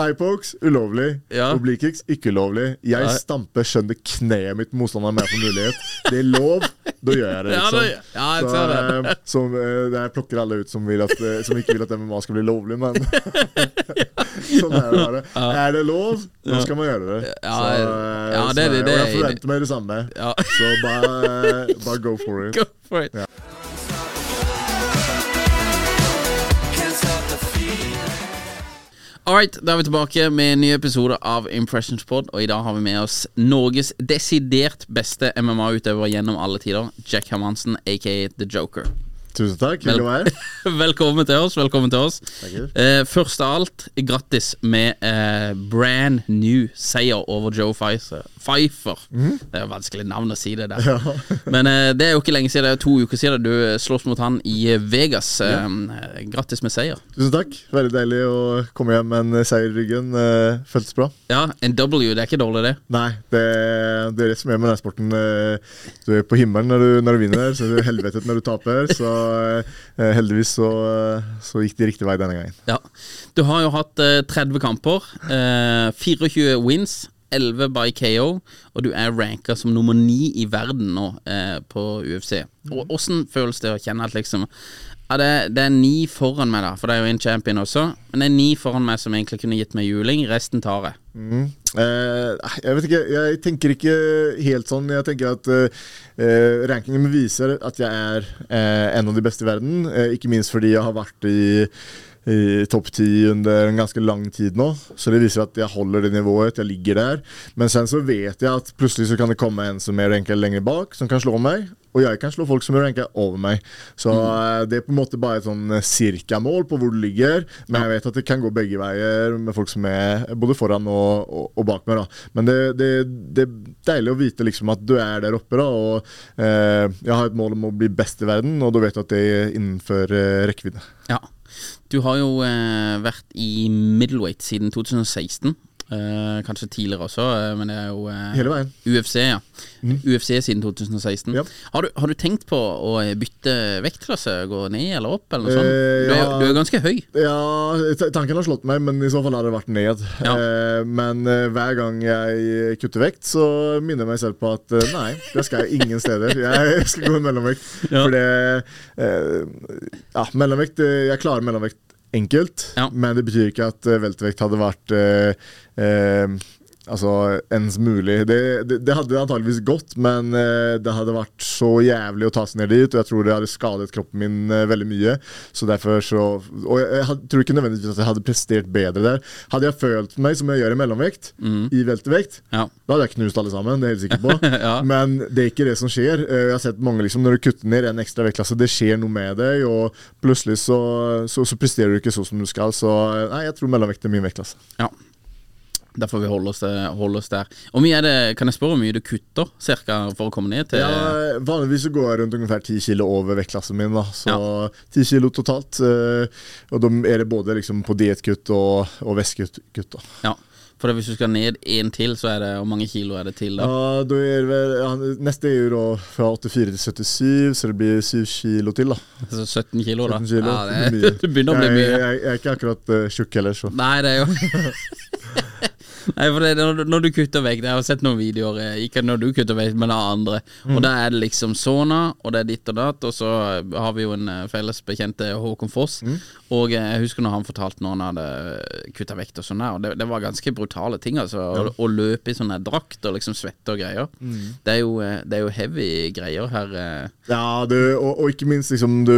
iPokes ulovlig. Ja. Obliquics ikke ulovlig. Jeg Nei. stamper skjønner kneet mitt motstanderen med for mulighet. Det er lov, da gjør jeg det. Ja, Liksom. det- ja, jeg så, det. Så, eh, så, eh, jeg plukker alle ut som, at, eh, som ikke vil at MMA skal bli lovlig, men sånn er det bare. Er det lov, da skal man gjøre det. Ja, Så, eh, ja, det- så, det- og jeg er- forventer meg det samme. Ja. Så bare, bare go for it. Go for it. Alright, da er vi tilbake med en ny episode av Impressions Pod. Og i dag har vi med oss Norges desidert beste MMA-utøver gjennom alle tider. Jack Hermansen, aka The Joker. Tusen takk. Hyggelig å være her. velkommen til oss. velkommen til oss eh, Først av alt, grattis med eh, brand new seier over Joe Pfizer. Pfeiffer. Det er jo vanskelig navn å si det der. Men uh, det er jo ikke lenge siden, det er jo to uker siden du eh, slåss mot han i Vegas. Vegas. Uh, Grattis med seier. Tusen takk. Veldig deilig å komme hjem med en seier i ryggen. Uh, Føltes bra. Ja, en W, det er ikke dårlig, det. Nei, det, det er det som er med den sporten. Eh, Du er på himmelen når du, når du vinner, så er du helvetet når du taper. Så eh, heldigvis så, så gikk det riktig vei denne gangen. Ja. Du har jo hatt eh, 30 kamper, eh, 24 wins, 11 by KO, og du er ranka som nummer 9 i verden nå eh, på UFC. Og Åssen føles det å kjenne at liksom ja, det, det er ni foran meg, da, for det er jo en champion også. Men det er ni foran meg som egentlig kunne gitt meg juling. Resten tar jeg. Eh, jeg vet ikke, jeg tenker ikke helt sånn. Jeg tenker at eh, eh, rankingen viser at jeg er eh, en av de beste i verden. Eh, ikke minst fordi jeg har vært i, i topp ti under en ganske lang tid nå. Så det viser at jeg holder det nivået, jeg ligger der. Men sen så vet jeg at plutselig så kan det komme en som er ranka lenger bak, som kan slå meg. Og jeg kan slå folk som er ranka over meg. Så mm. det er på en måte bare et sånn cirka-mål på hvor du ligger. Men jeg vet at det kan gå begge veier med folk som er både foran og, og, og bak meg. da Men det, det, det er deilig å vite liksom at du er der oppe. da Og eh, jeg har et mål om å bli best i verden, og da vet du at det er innenfor eh, rekkevidde. Ja. Du har jo eh, vært i middleweight siden 2016. Eh, kanskje tidligere også, eh, men det er jo uh, Hele veien. UFC, ja. UFC siden 2016. Yep. Har, du, har du tenkt på å bytte vektklasse? Gå ned eller opp, eller noe sånt? Eh, Du er, ja. du er ganske høy. Ja, tanken har slått meg, men i så fall har det vært ned. Ja. Men hver gang jeg kutter vekt, så minner jeg meg selv på at nei, det skal jeg ingen steder. Jeg skal gå i mellomvekt. Ja. For det Ja, mellomvekt Jeg klarer mellomvekt enkelt, Ja. men det betyr ikke at eh, weltervekt hadde vært eh, eh, Altså ens mulig. Det, det, det hadde antageligvis gått, men eh, det hadde vært så jævlig å ta seg ned dit, og jeg tror det hadde skadet kroppen min eh, veldig mye. Så derfor så Og jeg, jeg tror ikke nødvendigvis at jeg hadde prestert bedre der. Hadde jeg følt meg som jeg gjør i mellomvekt, i veltevekt, Ja. da hadde jeg knust alle sammen. Det er jeg helt sikker på. Ja. Men det er ikke det som skjer. Eh, Jeg har sett mange liksom, Når du kutter ned en ekstra vektklasse, det skjer noe med deg, og plutselig så, så, så presterer du ikke så som du skal. Så nei, jeg tror mellomvekt er min vektklasse. ja. Vi holder oss, holder oss der. Og mye er det, Kan jeg spørre hvor mye du kutter cirka, for å komme ned til Ja, vanligvis så går jeg rundt ungefær 10 kilo over vektklassen min. da Så 10 kilo totalt. eh, Og da er det både liksom på diettkutt og, og væskekutt. Ja. For hvis du skal ned én til, så er det Hvor mange kilo er det til da? Ja, da er det vel, ja, Neste er jo da fra 84 til 77, så det blir 7 kilo til. da Så 17 kilo, da? 17 kilo, Ja, det det, begynner å bli jeg, mye. Jeg, jeg er ikke akkurat uh, tjukk heller, så. Nei, det er jo Nei, for det, når, du- kutter vekt Jeg har sett noen videoer, eh, ikke når du kutter vekt, men av andre. Og da er det liksom Sona, og det er ditt og datt, og så har vi jo en eh, felles bekjent, eh, Håkon Foss. Og eh, jeg husker når han fortalte når han hadde kutta vekt og sånn der, og det, det var ganske brutale ting, altså. Å, å løpe i sånn drakt og liksom svette og greier. Det, er jo, eh, det er jo heavy greier her. eh. Ja, du, og, og ikke minst liksom du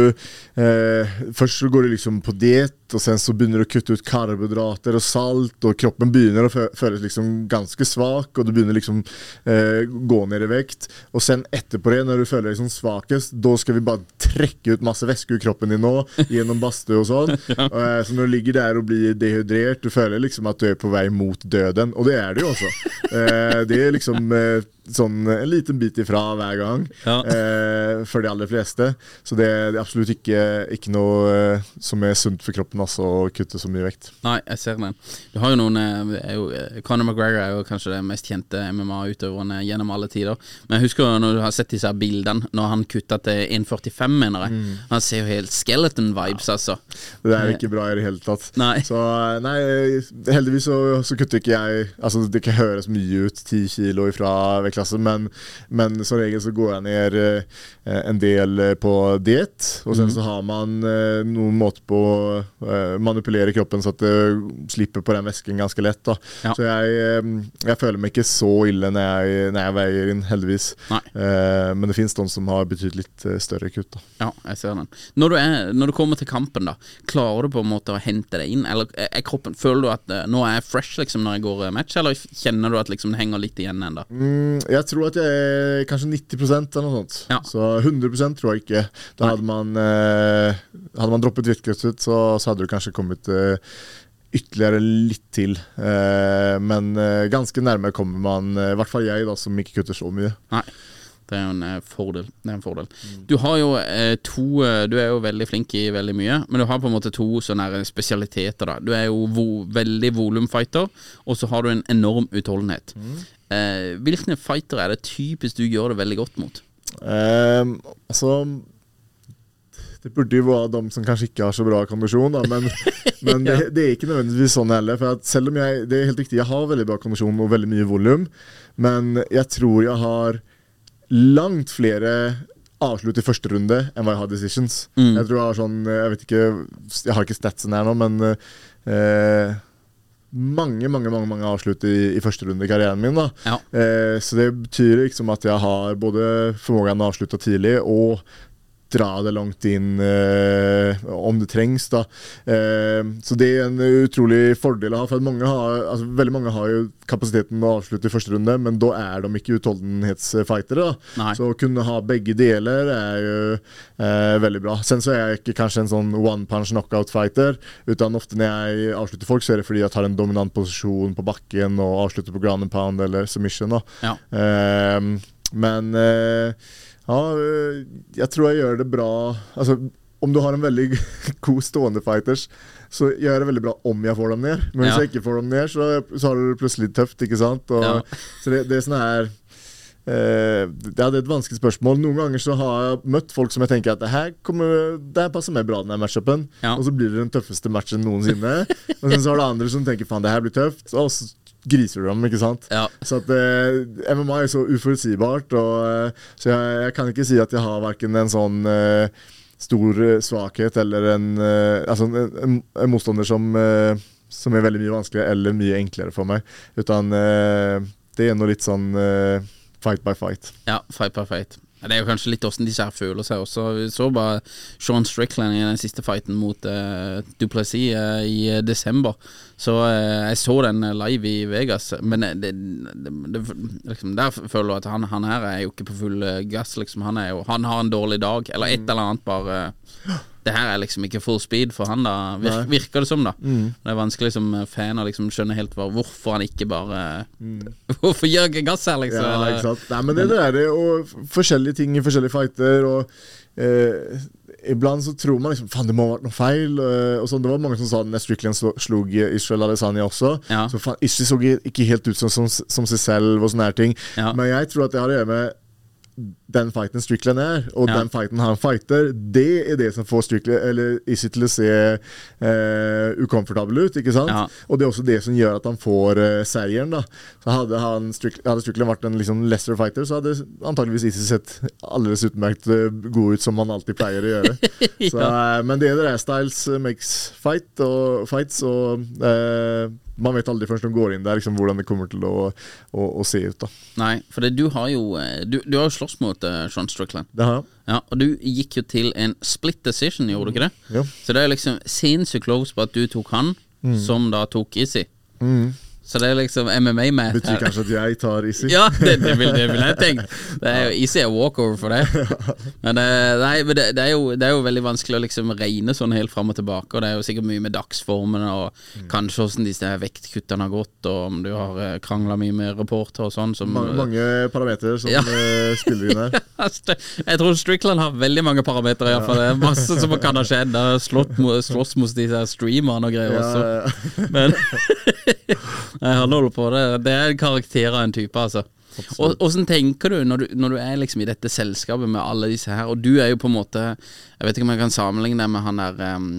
eh, Først så går du liksom på diett, og sen så begynner du å kutte ut karbohydrater og salt, og kroppen begynner å fø- føles liksom ganske svak, og du begynner liksom eh, gå ned i vekt. Og sen etterpå det, når du føler deg liksom svakest, da skal vi bare trekke ut masse væske ur kroppen din nå, gjennom badstue og sånn. Eh, så når du ligger der og blir dehydrert, du føler liksom at du er på vei mot døden, og det er du jo også. Eh, det er liksom eh, sånn en liten bit ifra hver gang Ja. eh, for de aller fleste. Så det, det er absolutt ikke, ikke noe eh, som er sunt for kroppen altså, å kutte så mye vekt. Nei, jeg ser den. Du har jo noen eh, jo, eh, Conor McGregor er jo kanskje den mest kjente MMA-utøveren gjennom alle tider. Men jeg husker jo når du har sett disse bildene, når han kutta til 1,45, mener jeg. Mm. Han ser jo helt skeleton-vibes, altså. Det er ikke bra i det hele tatt. Nei. Så nei, heldigvis så, så kutter ikke jeg Altså det kan høres mye ut, 10 kilo ifra fra vektklasse, men, men som regel så går jeg ned eh, en del eh, på diett. Og sen så har man eh, noen måter på å manipulere kroppen så at det slipper på den væsken ganske lett. da Ja. Så jeg, jeg føler meg ikke så ille når jeg, når jeg veier inn, heldigvis. Nei. Men det fins noen som har betydelig større kutt. da Ja, jeg ser den. Når du, er, når du kommer til kampen, da, klarer du på en måte å hente deg inn? Eller er kroppen Føler du at nå er jeg fresh liksom når jeg går match, eller kjenner du at liksom det henger litt igjen ennå? Mm, jeg tror at jeg er kanskje 90 eller noe sånt. Ja. Så 100% tror jeg ikke. Da hadde man, eh, hadde man droppet vektkuttet, så, så hadde du kanskje kommet eh, ytterligere litt til. Eh, men eh, ganske nærme kommer man, eh, i hvert fall jeg, da, som ikke kutter så mye. Nei. Det er jo en eh, fordel. Det er en fordel. Du har jo eh, to eh, Du er jo veldig flink i veldig mye, men du har på en måte to sånne spesialiteter. da Du er jo vo veldig volumfighter, og så har du en enorm utholdenhet. Eh, hvilke fightere er det typisk du gjør det veldig godt mot? Um, altså Det burde jo være de som kanskje ikke har så bra kondisjon, da, men, men det, det er ikke nødvendigvis sånn heller. For at selv om jeg Det er helt riktig, jeg har veldig bra kondisjon og veldig mye volum, men jeg tror jeg har langt flere avslutt i første runde enn hva jeg har decisions. Jeg tror jeg har sånn Jeg vet ikke Jeg har ikke statsen her nå, men eh, mange, mange mange, mange avslutt i, i første runde i karrieren min. da Ja. Eh, så det betyr liksom at jeg har både formåga å avslutte tidlig og dra det langt inn eh, om det trengs. da eh, Så det er en utrolig fordel å ha. For mange har, altså, veldig mange har jo kapasiteten å avslutte i første runde, men da er de ikke utholdenhetsfightere. da Nei. Så å kunne ha begge deler er jo eh, veldig bra. Sen så er jeg ikke kanskje en sånn one punch knockout-fighter, utan ofte når jeg avslutter folk, så er det fordi jeg tar en dominant posisjon på bakken og avslutter på ground and pound eller submission. da Ja. Eh, men eh, ja, eh, jeg tror jeg gjør det bra Altså, om du har en veldig god stående fighters, så gjør jeg det veldig bra om jeg får dem ned. Men hvis Ja. jeg ikke får dem ned, så, så har du det plutselig tøft, ikke sant? Og, Ja. Så det, det er sånn her Uh, det er et vanskelig spørsmål. Noen ganger så har jeg møtt folk som jeg tenker at det her, kommer, det her passer meg bra, den her matchupen. Ja. Og så blir det den tøffeste matchen noensinne. og så har du andre som tenker faen, det her blir tøft. Og så griser du dem, ikke sant. Ja. Så at eh, MMA er så uforutsigbart, og, eh, så jeg, jeg kan ikke si at jeg har verken en sånn eh, stor eh, svakhet eller en, eh, altså en, en, en motstander som, eh, som er veldig mye vanskeligere eller mye enklere for meg. Utan det er noe litt sånn fight by fight. Ja, fight by fight. Det er jo kanskje litt åssen disse her føler seg også. Vi så bare Sean Strickland i den siste fighten mot uh, Duplessis uh, i eh, desember. Så uh, jeg så den live i Vegas, men det, det, det, liksom, der føler du at han, han her er jo ikke på full gass, liksom. Han, jo, han har en dårlig dag, eller et eller annet bare Det her er liksom ikke full speed for han, da. Vir, virker det som, da. Det er vanskelig som fan å liksom skjønne helt hva, hvorfor han ikke bare Hvorfor gjør ikke gass her, liksom? Ja, ikke sant? Nei, men det det er det, og forskjellige ting i forskjellige fighter, og eh, Iblant så tror man liksom Faen, det må ha vært noe feil. eh, og sånn, Det var mange som sa det når Strickland slo- slog Israel Adesanya også. Ja. Så faen, Israel så ikke helt ut som, som, som seg selv og sånne her ting. Ja. Men jeg tror at det har å gjøre med den fighten Strickland er, og Ja. den fighten han fighter, det er det som får Strickland Eller Issy til å se eh, ukomfortabel ut. ikke sant? Ja. Og det er også det som gjør at han får eh, seieren. da Så Hadde, han Strick, hadde Strickland vært en liksom lesser fighter, så hadde antageligvis Issy sett aldeles utmerket eh, god ut, som han alltid pleier å gjøre. så, eh, men det der er styles eh, makes fight og fights, og eh, man vet aldri først når man går inn der liksom, hvordan det kommer til å, å, å se ut. da Nei, for det, du har jo eh, Du, du har jo slåss mot uh, Sean Strickland. Det har jeg. Ja, og du gikk jo til en split decision, gjorde du ikke det? Ja. Så det er liksom sinnssykt close på at du tok han, som da tok Easy. Så det er liksom MMA-match. Betyr kanskje at jeg tar Izzy? Ja, det, det, vil, det vil jeg tenke. Det er jo Easy er walkover for det. Men, eh, nei, men det, det, er jo, det er jo veldig vanskelig å liksom regne sånn helt fram og tilbake. Og det er jo sikkert mye med dagsformen og kanskje hvordan disse vektkuttene har gått, og om du har eh, krangla mye med reporter og sånn. Som, Mange, mange parametere som Ja. eh, spiller inn her. Jeg tror Strickland har veldig mange parametere. i hvert fall. Det er masse som kan ha skjedd. Slåss mot disse streamerne og greier også. Men han holder på det. Det er karakterer av en type, altså. Og Åssen tenker du når, du når du er liksom i dette selskapet med alle disse her, og du er jo på en måte Jeg vet ikke om jeg kan sammenligne deg med han der um,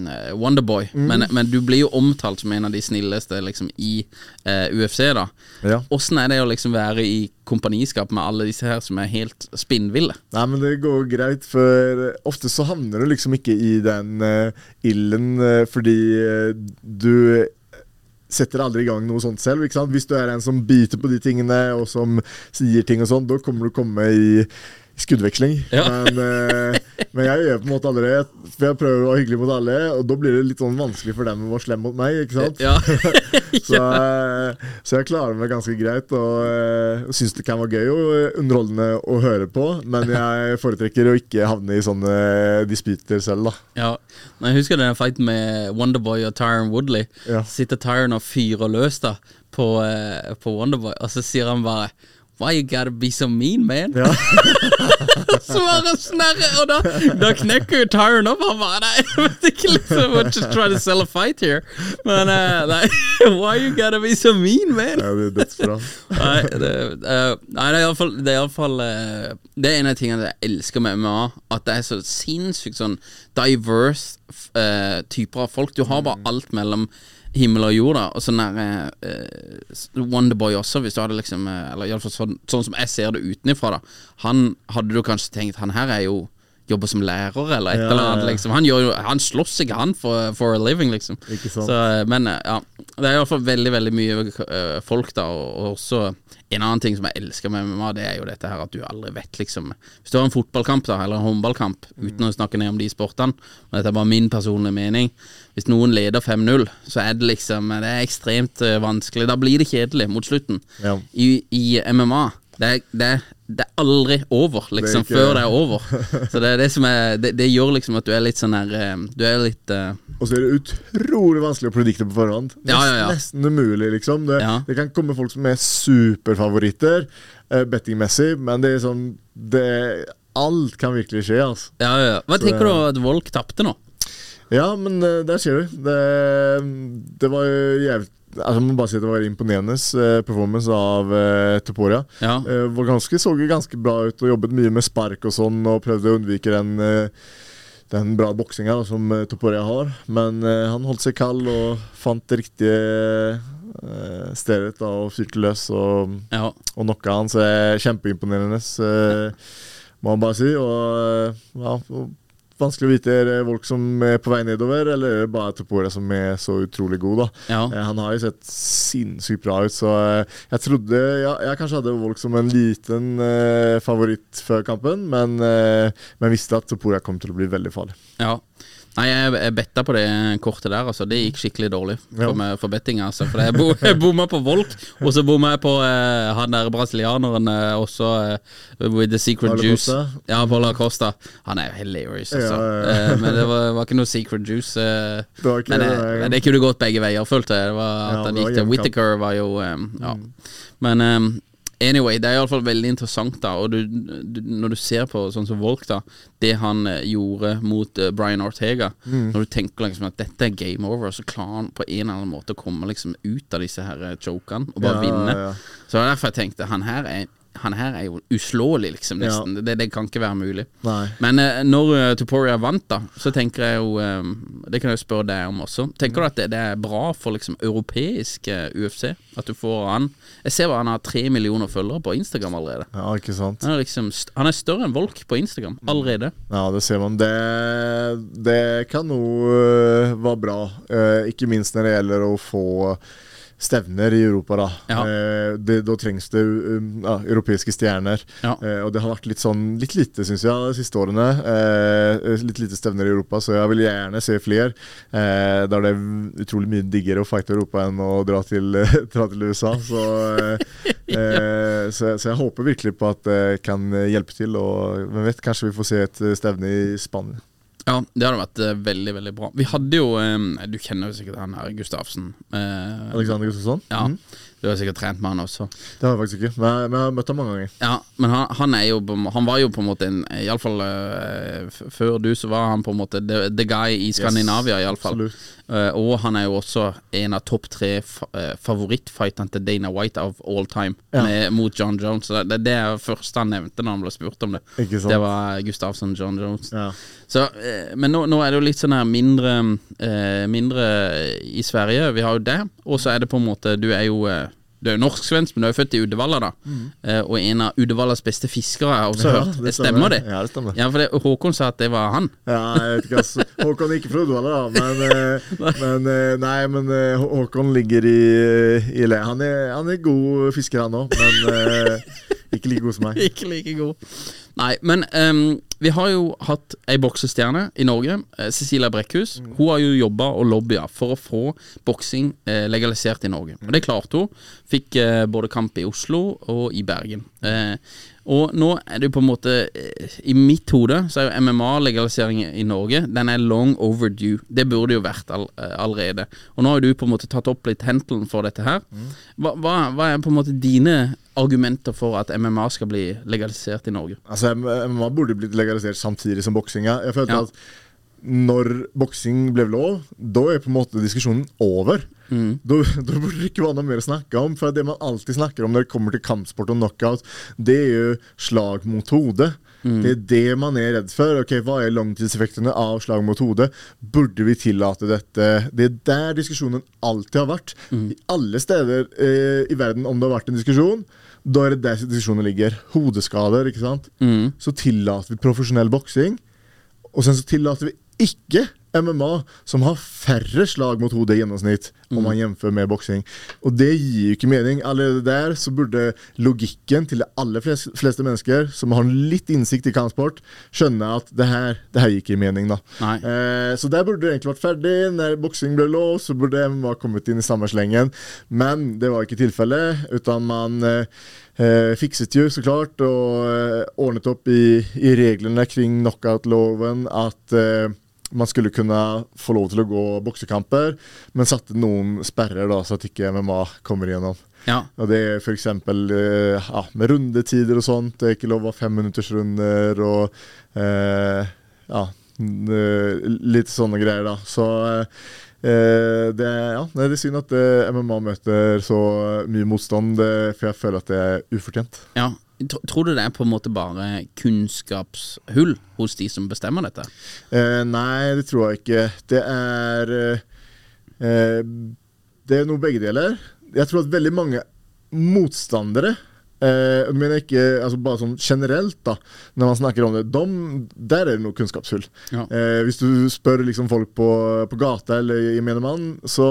Wonderboy, men, men du blir jo omtalt som en av de snilleste liksom i uh, UFC, da. Ja. Er det å liksom være i kompaniskap med alle disse her som er helt spinnville? Nei, men det går greit, for ofte så havner du liksom ikke i den uh, ilden uh, fordi eh, du setter aldri i gang noe sånt selv. ikke sant? Hvis du er en som biter på de tingene, og som sier ting og sånn, da kommer du komme i skuddveksling. Ja. Men, eh, men jeg gjør på en måte aldri for jeg prøver å være hyggelig mot alle, og da blir det litt sånn vanskelig for dem å være slem mot meg, ikke sant? Ja. Så, eh, så jeg klarer meg ganske greit, og uh, syns det kan være gøy og eh, underholdende å høre på. Men jeg foretrekker å ikke havne i sånne disputer selv, da. Ja, Jeg husker den fighten med Wonderboy og Tyron Woodley. Ja. Sitter Tyron og fyrer løs da på, eh, på Wonderboy, og så sier han bare Why you gotta be so mean, man? Ja. Svarer snerre, og da, da knekker jo Tyron opp. Han bare Nei, jeg vet ikke, liksom. We're just trying to sell a fight here. Men uh, nei, why you gotta be so mean, man? Ja, det er dødsbra. Nei, det, uh, nei, det er iallfall Det er, i fall, eh, det er en av tingene jeg elsker med MMA. At det er så sinnssykt sånn diverse eh, typer av folk. Du har bare alt mellom himmel og jord. da Og sånn der uh, Wonderboy også, hvis du hadde liksom uh, Eller iallfall sånn, sånn som jeg ser det utenfra, da. Han hadde du kanskje tenkt Han her er jo jobber som lærer, eller et Ja, eller annet. liksom Han, jo, han slåss ikke, han, for, for a living, liksom. Så, eh, men ja, det er iallfall veldig veldig mye folk, da. Og også en annen ting som jeg elsker med MMA, det er jo dette her at du aldri vet, liksom Hvis du har en fotballkamp da, eller en håndballkamp, uten å snakke ned om de sportene, og dette er bare min personlige mening Hvis noen leder 5-0, så er det liksom Det er ekstremt eh, vanskelig. Da blir det kjedelig mot slutten. Ja. I, I MMA det er, det, er, det er aldri over, liksom, ikke- før det er over. Så det er det som er Det, det gjør liksom at du er litt sånn her eh, Du er litt uh... Og så er det utrolig vanskelig å predikte på forhånd. Nest, Ja, ja, ja. nesten umulig, liksom. Det, det kan komme folk som er superfavoritter uh, bettingmessig, men det er sånn det, Alt kan virkelig skje, altså. Ja, ja. Hva Så tenker du at Volk tapte nå? Ja, men uh, der ser du. Det, det var jo jævlig Altså, må bare si at Det var imponerende eh, performance av eh, Toporia. Ja. Var ganske, så ganske bra ut og jobbet mye med spark og sånn, og prøvde å unnvike den, eh, den bra boksinga som Toporia har. Men han holdt seg kald og fant det riktige uh, stedet da, og fyrte løs og, Ja. og knocka han. Så er kjempeimponerende, eh, må man bare si. Og ja, og vanskelig å vite er det folk som er på vei nedover, eller er bare Topore som er så utrolig god, da. Ja. Eh, Han har jo sett sinnssykt bra ut, så eh, jeg trodde ja, Jeg kanskje hadde Volk som en liten eh, favoritt før kampen, men, eh, men visste at Topore kom til å bli veldig farlig. ja. Nei, jeg, betta på det kortet der, altså. Det gikk skikkelig dårlig for, meg, for bettinga. Altså. For jeg, bo, jeg bomma på Volk, og så bomma jeg på eh, han der brasilianeren eh, også, eh, with the secret juice. Costa? Ja, Paula Costa. Han er jo hilarious, altså. Ja, ja, ja. Eh, men det var, var ikke noe secret juice. eh. Det var ikke men, det, det, men det kunne gått begge veier, følte jeg. Det var at han gikk til. Whittaker, var jo eh, Ja. Men eh, Anyway, det er iallfall veldig interessant, da. Og du, du, når du ser på sånn som Volk, da. Det han eh, gjorde mot uh, Brian Ortega. Mm. Når du tenker liksom at dette er game over, så klarer han på en eller annen måte å komme liksom ut av disse her eh, chokene og bare Ja, vinne. ja. Så det var derfor jeg tenkte han her er, han her er jo uslåelig, liksom, nesten. Det, det kan ikke være mulig. Nei. Men uh, når uh, Tuporia vant, da, så tenker jeg jo um, Det kan jeg jo spørre deg om også. Tenker du at det, det er bra for liksom europeisk uh, UFC? At du får han Jeg ser hva han har tre millioner følgere på Instagram allerede. Ja, ikke sant. Han er, liksom, han er større enn Volk på Instagram allerede. Ja, det ser man. Det, det kan jo være bra. Ikke minst når det gjelder å få stevner i Europa. Da Ja. Eh, det, Da trengs det um, ja, europeiske stjerner. Ja. Eh, og det har vært litt sånn litt lite, syns jeg, de siste årene. Eh, litt lite stevner i Europa, så jeg vil gjerne se flere. Eh, da er det utrolig mye diggere å fighte Europa enn å dra til, dra til USA. Så, eh, eh, så, så jeg håper virkelig på at det kan hjelpe til. Og hvem vet, kanskje vi får se et stevne i Spania. Ja, det hadde vært eh, veldig, veldig bra. Vi hadde jo eh, Du kjenner jo sikkert han her, Gustavsen. Eh, Alexander Gustafsson? ja, Mhm. du har sikkert trent med han også. Det har jeg faktisk ikke, men jeg, men jeg har møtt ham mange ganger. Ja, men han, han er jo på en må- Han var jo på en måte en Iallfall uh, før du, så var han på en måte the, the guy i Skandinavia, i iallfall. absolutt. Uh, og han er jo også en av topp tre fa uh, favorittfighterne til Dana White of all time, Ja. med, mot John Jones. Så det, det er det første han nevnte når han ble spurt om det. Det var Gustavsen John Jones. Ja. Så, eh, men nå, nå er det jo litt sånn her mindre eh, Mindre i Sverige. Vi har jo det. Og så er det på en måte Du er jo du er jo norsk-svensk, men du er jo født i Uddevalla, da. Eh, og en av Uddevallas beste fiskere, har jeg også Mm. Ja, hørt. det stemmer. det? Ja, det stemmer. Ja, for det, Håkon sa at det var han. Ja, jeg vet ikke, altså. Håkon er ikke fra Uddevalla, da, men, eh, men eh, Nei, men eh, Håkon ligger i, i le. Han er, han er god fisker, han òg, men ikke like god som meg. Ikke like god. Nei, men um, vi har jo hatt ei boksestjerne i Norge, eh, Cecilia Brekkhus. Hun har jo jobba og lobbya for å få boksing eh, legalisert i Norge. Og det klarte hun. Fikk eh, både kamp i Oslo og i Bergen. Eh, og nå er det jo på en måte I mitt hode så er jo MMA-legalisering i Norge Den er long overdue. Det burde jo vært all, allerede. Og nå har jo du på en måte tatt opp litt hentelen for dette her. Hva, hva, hva er på en måte dine argumenter for at MMA skal bli legalisert i Norge? Altså, MMA burde blitt legalisert samtidig som boksinga. Jeg følte Ja. at når boksing ble lov, da er på en måte diskusjonen over. Da, da burde det ikke være noe mer å snakke om. For det man alltid snakker om når det kommer til kampsport og knockout, det er jo slag mot hodet. Det er det man er redd for. Ok, Hva er langtidseffektene av slag mot hodet? Burde vi tillate dette? Det er der diskusjonen alltid har vært. I alle steder eh, i verden om det har vært en diskusjon, da er det der diskusjonen ligger. Hodeskader, ikke sant. Så tillater vi profesjonell boksing. Og sen så tillater vi ikke MMA, som har færre slag mot hodet i gjennomsnitt, om man jevnfører med boksing. Og det gir jo ikke mening. Allerede der så burde logikken til de aller fleste, fleste mennesker som har litt innsikt i kampsport, skjønne at det her, det her gir ikke mening, da. Eh, så der burde det egentlig vært ferdig. Når boksing ble lov, så burde MMA kommet inn i samme slengen. Men det var ikke tilfellet, utan man eh, eh, fikset jo så klart og eh, ordnet opp i, i reglene kring knockout-loven at eh, man skulle kunne få lov til å gå boksekamper, men satte noen sperrer da, så at ikke MMA kommer igjennom. Ja. Og det er f.eks. Uh, ja, med rundetider og sånt. Det er ikke lov å ha femminuttersrunder og eh, ja, eh, litt sånne greier, da. Så eh, det, ja, det er synd at eh, MMA møter så mye motstand, for jeg føler at det er ufortjent. ja. Tr- Tror du det er på en måte bare kunnskapshull hos de som bestemmer dette? Eh, nei, det tror jeg ikke. Det er eh, eh, Det er noe begge deler. Jeg tror at veldig mange motstandere eh, men ikke altså bare sånn generelt, da når man snakker om det. De, der er det noe kunnskapshull. Ja. Eh, hvis du spør liksom folk på, på gata eller i menigmann, så,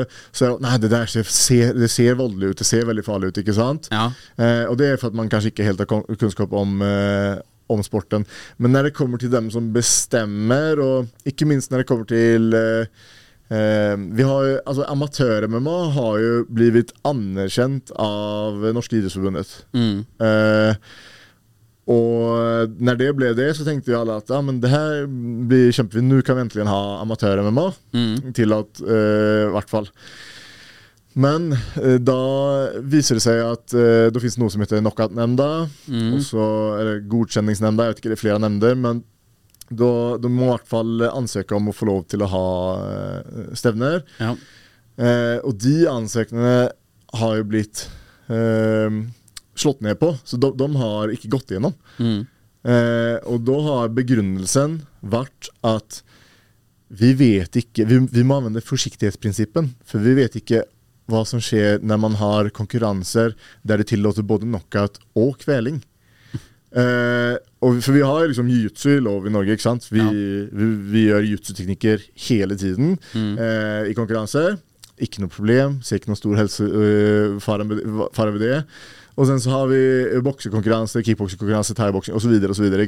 eh, så er det Nei, det der ser, det ser voldelig ut. Det ser veldig farlig ut, ikke sant? Ja. Eh, og det er for at man kanskje ikke helt har kunnskap om, eh, om sporten. Men når det kommer til dem som bestemmer, og ikke minst når det kommer til eh, vi har jo, altså Amatør-MMA har jo blitt anerkjent av Norske idrettsforbundet. Mm. Eh, og når det ble det, så tenkte jo alle at ja, men det her blir kjempefint. Nå kan vi endelig ha amatør-MMA. Mm. Til at i hvert fall. Men eh, da viser det seg at eh, det finnes noe som heter knockout-nemnda. Mm. Er det godkjenningsnemnda. Jeg vet ikke, det er flere nemnder. Men da, da må i hvert fall ansøke om å få lov til å ha eh, stevner. Ja. Eh, og de ansøkningene har jo blitt eh, slått ned på, så de, de har ikke gått igjennom. Mm. Eh, og da har begrunnelsen vært at vi vet ikke Vi, vi må anvende forsiktighetsprinsippen, for vi vet ikke hva som skjer når man har konkurranser der det tillater både knockout og kveling. Eh, og for vi har liksom jiu-jitsu i Norge. ikke sant? Vi, Ja. vi, vi gjør jiu-jitsu-teknikker hele tiden eh, i konkurranse. Ikke noe problem. Ser ikke noen stor helsefare fare ved det. Og sen så har vi boksekonkurranse, kickboksekonkurranse, thaiboksing osv.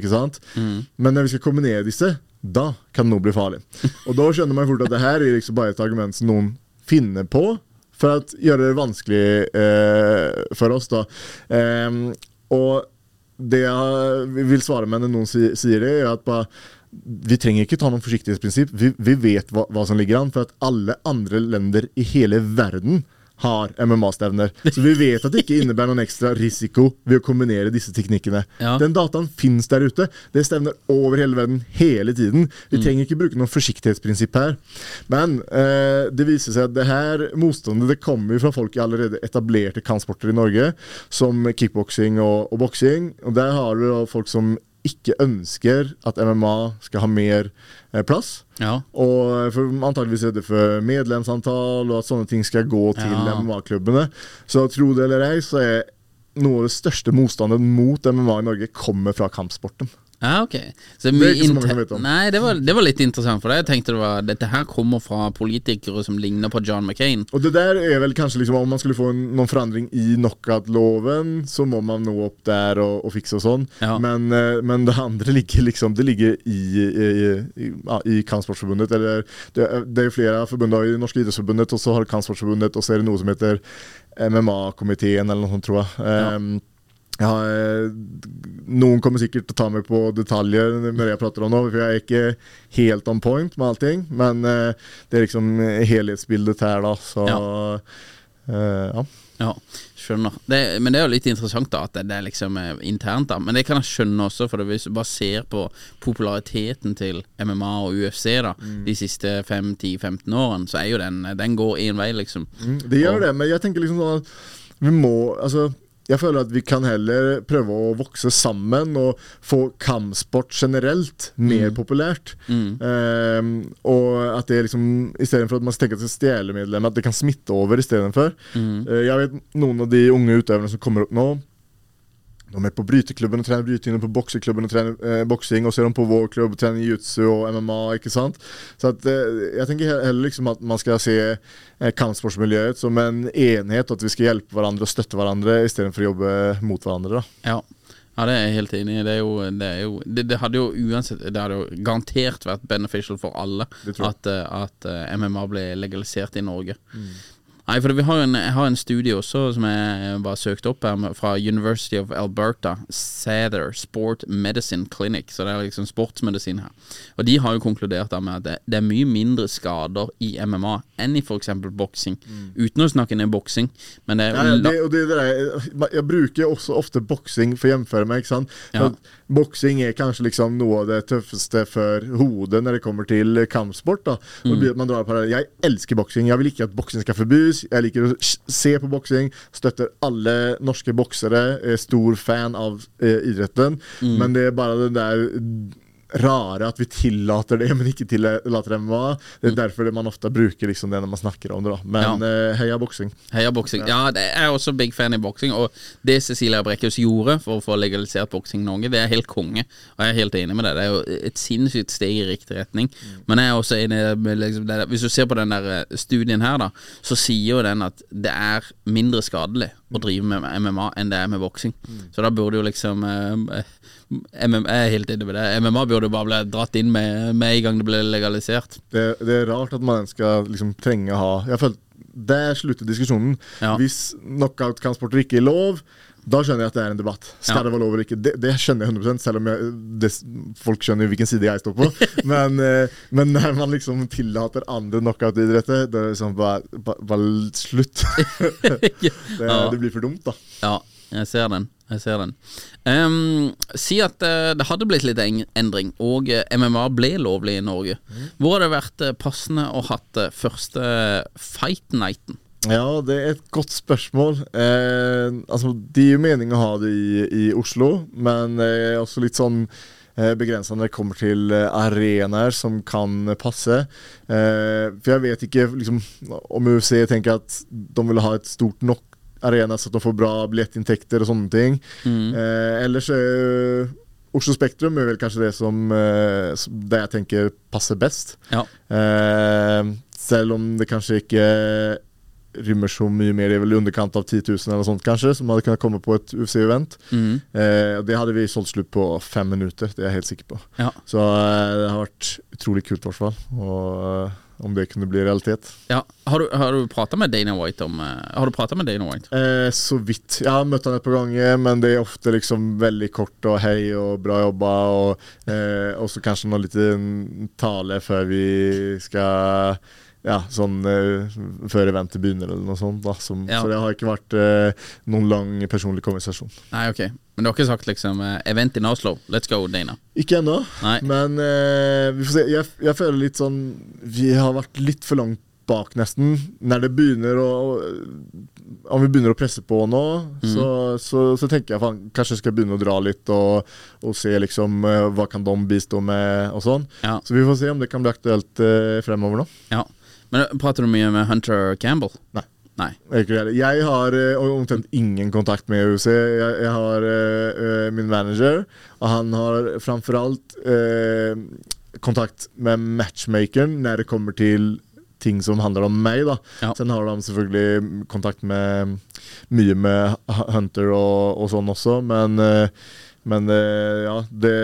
sant? Men når vi skal kombinere disse, da kan noe bli farlig. Og da skjønner man fort at det her er liksom bare et argument som noen finner på for å gjøre det vanskelig eh, for oss. da. Ehm, og det jeg vil svare med når noen sier det, er at bare, vi trenger ikke ta noen forsiktighetsprinsipp. Vi, vi vet hva, hva som ligger an, for at alle andre länder i hele verden har MMA-stevner. Så vi vet at det ikke innebærer noen ekstra risiko ved å kombinere disse teknikkene. Ja. Den dataen finnes der ute. Det stevner over hele verden hele tiden. Vi trenger ikke bruke noen forsiktighetsprinsipp her. Men eh, det viser seg at det her motstandet det kommer fra folk i allerede etablerte kampsporter i Norge, som kickboksing og, og boksing. Og der har du folk som ikke ønsker at MMA skal ha mer eh, plass. Ja. Og for antageligvis det for medlemsantall, og at sånne ting skal gå til Ja. MMA-klubbene. Så tro det eller ei, så er noe av det største motstanden mot MMA i Norge kommer fra kampsporten. Ja, ok. Så Det er ikke så mange som vet om. Nei, det var, det var litt interessant, for det. jeg tenkte det var, dette her kommer fra politikere som ligner på John McCain. Og det der er vel kanskje liksom Om man skulle få en, noen forandring i knockout-loven, så må man nå opp der og, og fikse og sånn. Ja. Men, eh, men det andre ligger liksom Det ligger i, i, i, i Kampsportsforbundet. Eller det, det er flere forbund i Norske idrettsforbundet, og så har Kampsportsforbundet, og så er det noe som heter MMA-komiteen, eller noe sånt, tror jeg. Ja. Um, ja, eh, noen kommer sikkert til å ta meg på detaljer når jeg prater om nå, for jeg er ikke helt on point med allting. Men eh, det er liksom helhetsbildet her, da. Så eh, ja. Ja, skjønner. Det, men det er jo litt interessant da at det, det er liksom eh, internt, da. Men det kan jeg skjønne også, for hvis du bare ser på populariteten til MMA og UFC da de siste 5-10-15 årene, så er jo den Den går én vei, liksom. Mm, Det gjør Og- det, men jeg tenker liksom sånn at vi må Altså jeg føler at vi kan heller prøve å vokse sammen og få kampsport generelt mer populært. Ehm, og at det liksom istedenfor at man tenker at det medlemmer, at det kan smitte over istedenfor. Uh, jeg vet noen av de unge utøverne som kommer opp nå. De er på bryteklubben og trener bryting, på bokseklubben og trener eh, boksing, og så er de på vår klubb og trener jiu-jitsu og MMA. ikke sant? Så at, eh, jeg tenker heller liksom at man skal se eh, kampsportsmiljøet som en enhet, og at vi skal hjelpe hverandre og støtte hverandre istedenfor å jobbe mot hverandre. da. Ja. Ja, det er jeg helt enig i. Det, jo, det, jo, det, det hadde jo uansett Det hadde jo garantert vært beneficial for alle at, eh, at eh, MMA ble legalisert i Norge. Nei, for vi har en, jeg har en studie også som jeg bare søkte opp her, fra University of Alberta. Sather Sport Medicine Clinic. Så det er liksom sportsmedisin her. Og de har jo konkludert da med at det, det er mye mindre skader i MMA enn i f.eks. boksing. Uten å snakke ned boksing, men det er ja, det, det, det er, jeg bruker også ofte boksing for å gjemføre meg. ikke sant? Ja. Boksing er kanskje liksom noe av det tøffeste for hodet når det kommer til kampsport. da. At man drar på det. Jeg elsker boksing. Jeg vil ikke at boksing skal forbys. Jeg liker å se på boksing. Støtter alle norske boksere. Er stor fan av eh, idretten. Men det er bare den der rare at vi tillater det, men ikke tillater MMA. Det er derfor man ofte bruker liksom det når man snakker om det. da. Men eh, heia boksing. Heia boksing. Ja, det er jeg også big fan i boksing. Og det Cecilia Brekkhus gjorde for å få legalisert boksing i Norge, det er helt konge. Og jeg er helt enig med det. Det er jo et sinnssykt steg i riktig retning. Men jeg er også enig med liksom, det, der- Hvis du ser på den der eh, studien her, da, så sier jo den at det er mindre skadelig å drive med MMA enn det er med boksing. Mm. Så da burde jo liksom eh, MMA, Jeg er helt enig med det. MMA burde bare bli dratt inn med, med en gang det ble legalisert. Det, det er rart at man skal liksom trenge å ha Jeg føler Der slutter diskusjonen. Ja. Hvis knockout-transporter ikke er lov, da skjønner jeg at det er en debatt. Skal Ja. det være lov eller ikke? Det, det skjønner jeg 100 selv om jeg, det, folk skjønner jo hvilken side jeg står på. men, eh, men når man liksom tillater andre knockout-idretter, det er sånn bare, bare, bare slutt. det, Ja. det blir for dumt, da. Ja, jeg ser den. Jeg ser den. Um, si at uh, det hadde blitt litt endring, og uh, MMA ble lovlig i Norge. Hvor hadde det vært uh, passende å hatt eh, første fight nighten? Ja, det er et godt spørsmål. Eh, altså, det er jo meningen å ha det i, i Oslo, men det er også litt sånn eh, begrensa når det kommer til eh, arenaer som kan passe. Eh, for jeg vet ikke liksom, om UFC tenker at de vil ha et stort nok arena så de får bra billettinntekter og sånne ting. Eh, ellers er Oslo Spektrum er vel kanskje det som, eh, det jeg tenker passer best. Ja. Eh, selv om det kanskje ikke rymmer så mye mer, det er vel i underkant av 10 000 eller sånt kanskje, som hadde kunnet komme på et UFC-event. Mm. Eh, det hadde vi solgt slutt på fem minutter, det er jeg helt sikker på. Ja. Så eh, det har vært utrolig kult i hvert fall, og eh, om det kunne bli realitet. ja. Har du, har du prata med Dana White om eh, Har du prata med Dana White? Eh, så vidt. Jeg har møtt han et par ganger, men det er ofte liksom veldig kort og hei og bra jobba, og eh, også kanskje noe liten tale før vi skal ja, sånn uh, før eventet begynner eller noe sånt. da som, Ja. Så det har ikke vært uh, noen lang personlig konversasjon. Nei, ok. Men du har ikke sagt liksom uh, 'event in Oslo', let's go, Dana? Ikke ennå, men vi får se. Jeg, jeg føler litt sånn Vi har vært litt for langt bak, nesten. Når det begynner å Om vi begynner å presse på nå, så, så, så tenker jeg faen, kanskje jeg skal begynne å dra litt og, og se liksom hva kan de bistå med og sånn. Ja. Så vi får se om det kan bli aktuelt fremover nå. ja. Men eh, prater du mye med Hunter Campbell? Nei. Nei. Jeg, har eh, omtrent ingen kontakt med UFC. Jeg, jeg har eh, min manager, og han har framfor alt uh, kontakt med matchmakeren når det kommer til ting som handler om meg. da Ja. Sen har de selvfølgelig kontakt med mye med Hunter og, og sånn også, men men ja, det,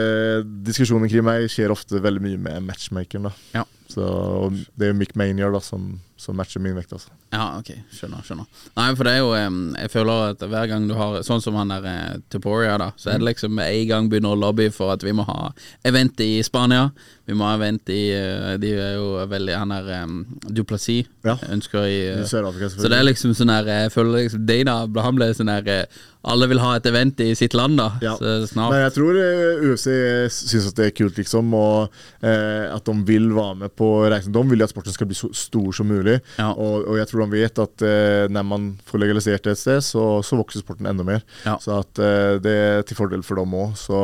diskusjonen kring meg skjer ofte veldig mye med matchmakeren. da Ja. Så og Det er Mick Manier som, som matcher min vekt. altså Ja, ok, skjønner, skjønner Nei, for det er jo Jeg føler at hver gang du har Sånn som han der eh, Tuporia da Så er det liksom med en gang begynner å lobby for at vi må ha event i Spania Vi må ha event i eh, De er jo veldig Han er um, Duplessis Ja. Ønsker i Sør-Afrika, Så det er liksom sånn her Jeg føler liksom Dana Han ble sånn her Alle vil ha et event i sitt land da Ja. Så snart Men jeg tror UFC syns at det er kult, liksom, og eh, at de vil være med på reisen. De vil at sporten skal bli så stor som mulig, Ja. og, og jeg tror de vet at eh, når man får legalisert det et sted, så, så vokser sporten enda mer. Ja. Så at eh, det er til fordel for dem òg. Så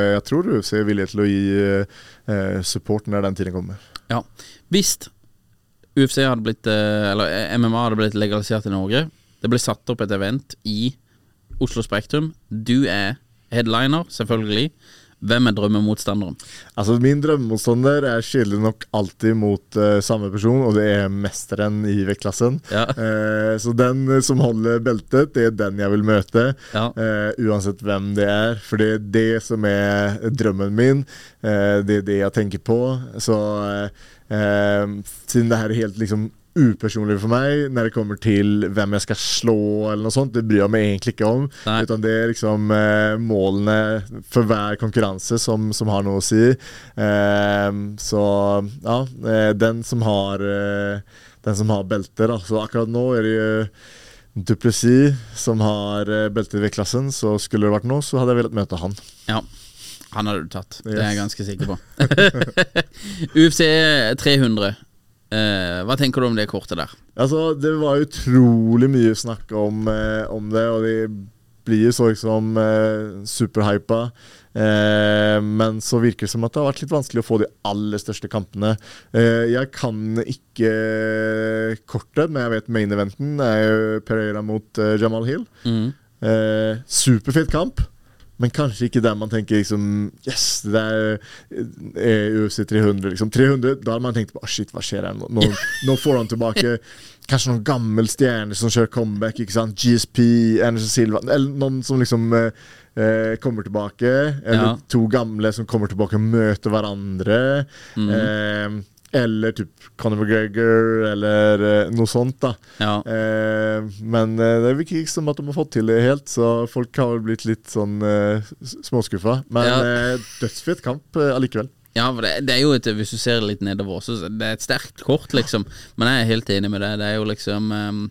jeg tror UFC er villig til å gi eh, support når den tiden kommer. Ja. Hvis UFC hadde blitt eh, Eller eh, MMA hadde blitt legalisert i Norge, det ble satt opp et event i Oslo Spektrum, du er headliner, selvfølgelig. Hvem er drømmemotstanderen? Altså Min drømmemotstander er skyldig nok alltid mot uh, samme person, og det er mesteren i vektklassen. Ja. Uh, så den eh, som holder beltet, det er den jeg vil møte. Ja. uh, uansett hvem det er. For det er det som er drømmen min. Det er det jeg tenker på. Så siden det her er helt liksom upersonlig for meg når det kommer til hvem jeg skal slå, eller noe sånt. Det bryr jeg meg egentlig ikke om. Nei. Utan det er liksom eh, målene for hver konkurranse som, som har noe å si. Eh, så ja, eh, den som har eh, Den som har belter, da. Så akkurat nå er det jo Duplessis som har eh, beltet i vektklassen, så skulle det vært nå, så hadde jeg villet møte han. Ja. Han hadde du tatt, det er jeg ganske sikker på. UFC 300. Eh, hva tenker du om det kortet der? Altså, det var utrolig mye snakk om, eh, om det, og de blir jo så liksom eh, superhypa. Eh, men så virker det som at det har vært litt vanskelig å få de aller største kampene. Eh, jeg kan ikke kortet, men jeg vet main eventen er jo Pereira mot eh, Jamal Hill. Mm. Eh, superfet kamp. Men kanskje ikke der man tenker liksom Yes, det er UFC 300. Liksom. 300, Da hadde man tenkt på oh, shit, hva skjer her nå? Nå, nå får han tilbake kanskje noen gammel stjerne som kjører comeback. ikke sant? GSP, Anderson Silva Eller noen som liksom eh, eh, kommer tilbake. Eller Ja. to gamle som kommer tilbake og møter hverandre. Eh, eller typ Conor McGregor, eller eh, noe sånt. da Ja. Eh, men eh, det virker ikke som at de har fått til det helt, så folk har vel blitt litt sånn eh, småskuffa. Men Ja. eh, dødsfett kamp eh, allikevel. Ja, for det, det er jo et Hvis du ser litt nedover så det er et sterkt kort, liksom. Men jeg er helt enig med det. Det er jo liksom um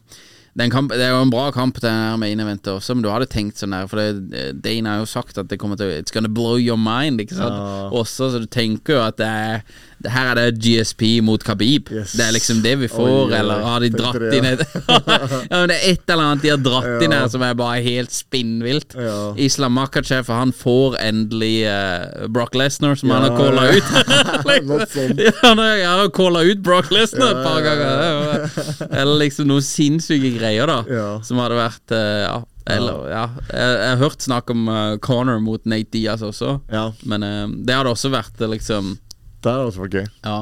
kamp, det er jo en bra kamp, det her med eventet også, men du hadde tenkt sånn der For det, Dane har jo sagt at det kommer til It's gonna blow your mind, ikke sant? Ja. Også, så du tenker jo at det er Her er det GSP mot Khabib. Yes. Det er liksom det vi får, Oi, eller har de dratt det, inn et Ja, men det er et eller annet de har dratt inn her som er bare helt spinnvilt. Ja. Islam Makachev, han får endelig uh, Brock Lesnar, som han har Ja, calla ja. ut. Ja, han har- calla ut Brock Lesnar et par Ja, ja, ganger. Eller liksom noen sinnssyke greier, da. Ja. Som hadde vært uh, Ja. Eller, ja. Jeg, jeg har hørt snakk om uh, Corner mot Nate Diaz også, Ja, men uh, det hadde også vært eh, liksom det hadde også vært gøy. Ja.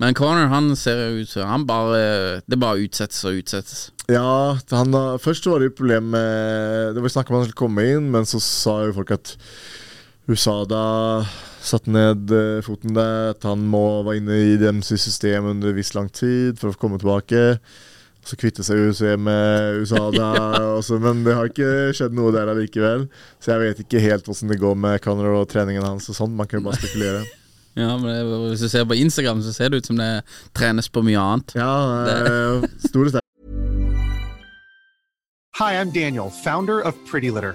Men Corner han ser jo ut som Han bare Det bare utsettes og utsettes. Ja, han, først var det jo problem med Det var snakk om han skulle komme inn, men så sa jo folk at USADA satte ned eh, foten der, at han må være inne i deres system under en viss lang tid for å komme tilbake. Så kvitte seg USA med USADA, og men det har ikke skjedd noe der allikevel. Så jeg vet ikke helt hvordan det går med Conor og treningen hans og sånn. Man kan jo bare spekulere. Ja, men det, Hvis du ser på Instagram, så ser det ut som det trenes på mye annet. Ja, det. store Hi, I'm Daniel, founder of Pretty Litter.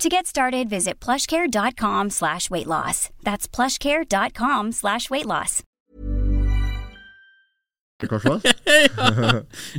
To get started, visit plushcare.com slash weight loss. That's plushcare.com slash weight loss.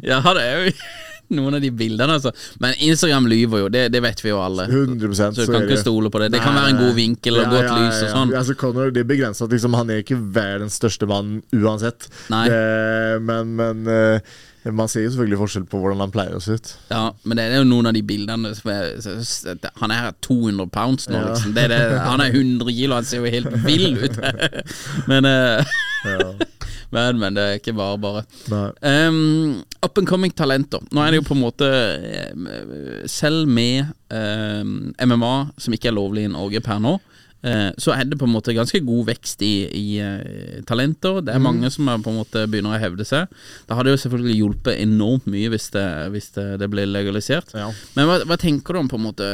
Ja, det er jo noen av de bildene, altså. Men Instagram lyver jo, det, det vet vi jo alle. 100 Så du kan ikke stole på det. Det kan være en god vinkel og godt lys og sånn. Altså Connor, det er begrenset, liksom, Han er ikke verdens største mann uansett. Nei. Eh, men men eh, man ser jo selvfølgelig forskjell på hvordan han pleier å se ut. Ja, men det er jo noen av de bildene er Han er 200 pounds nå, Ja. liksom. Det er det, han er 100 kilo, han ser jo helt vill ut. men, uh, Ja. men, men det er ikke bare bare. Um, up and coming talenter. Nå er det jo på en måte eh, Selv med um, MMA, som ikke er lovlig i Norge per nå, eh, så er det på en måte ganske god vekst i, i eh, talenter. Det er mange som er på en måte begynner å hevde seg. Det hadde jo selvfølgelig hjulpet enormt mye hvis det, hvis det, det ble legalisert. Ja. Men hva, hva tenker du om på en måte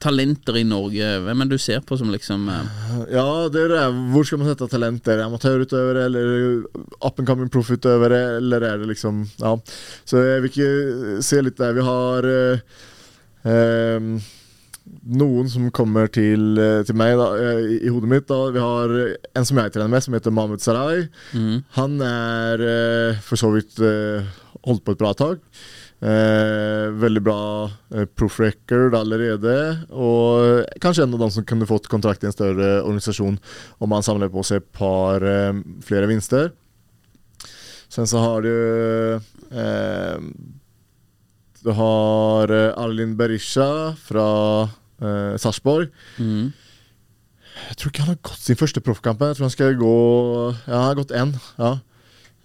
talenter i Norge? Hvem er det du ser på som liksom eh, Ja, det er det. Hvor skal man sette talenter? Det amatørutøvere, eller up and coming proff-utøvere, eller er det liksom Ja. Så jeg vil ikke se litt der. Vi har eh, eh, noen som kommer til, eh, til meg da, eh, i, i hodet mitt. Da. Vi har en som jeg trener med, som heter Mahmoud Sarai. Han er eh, for så vidt eh, holdt på et bra tak. Eh, veldig bra eh, proof record allerede. Og kanskje en av dem som kunne fått kontrakt i en større organisasjon om han samler på seg et par eh, flere vinster. Sen så har du eh, Du har eh, Arlin Berisha fra eh, Sarpsborg. mm. Jeg tror ikke han har gått sin første proffkamp. Jeg tror han skal gå Ja, han har gått én. Ja.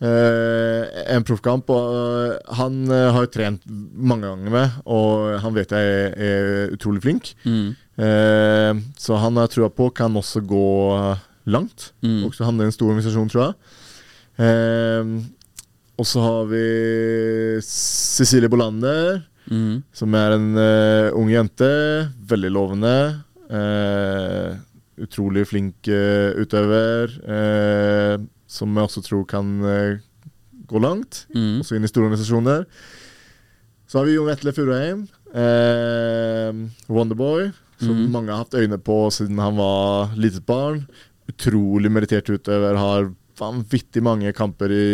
Eh, en proffkamp. Eh, han uh, har jo trent mange ganger med, og han vet jeg er, er utrolig flink. Mm. Eh, så han har trua på kan også gå langt. Mm. Også han er en stor organisasjon, tror jeg. Og så har vi Cecilie Bolander, mm. som er en uh, ung jente. Veldig lovende. Uh, utrolig flink uh, utøver. som jeg også tror kan gå langt, mm. også inn i store organisasjoner. Så har vi Jon Vetle Furuheim. Wonderboy, som mm. mange har hatt øyne på siden han var litet barn. Utrolig merittert utøver. Har vanvittig mange kamper i,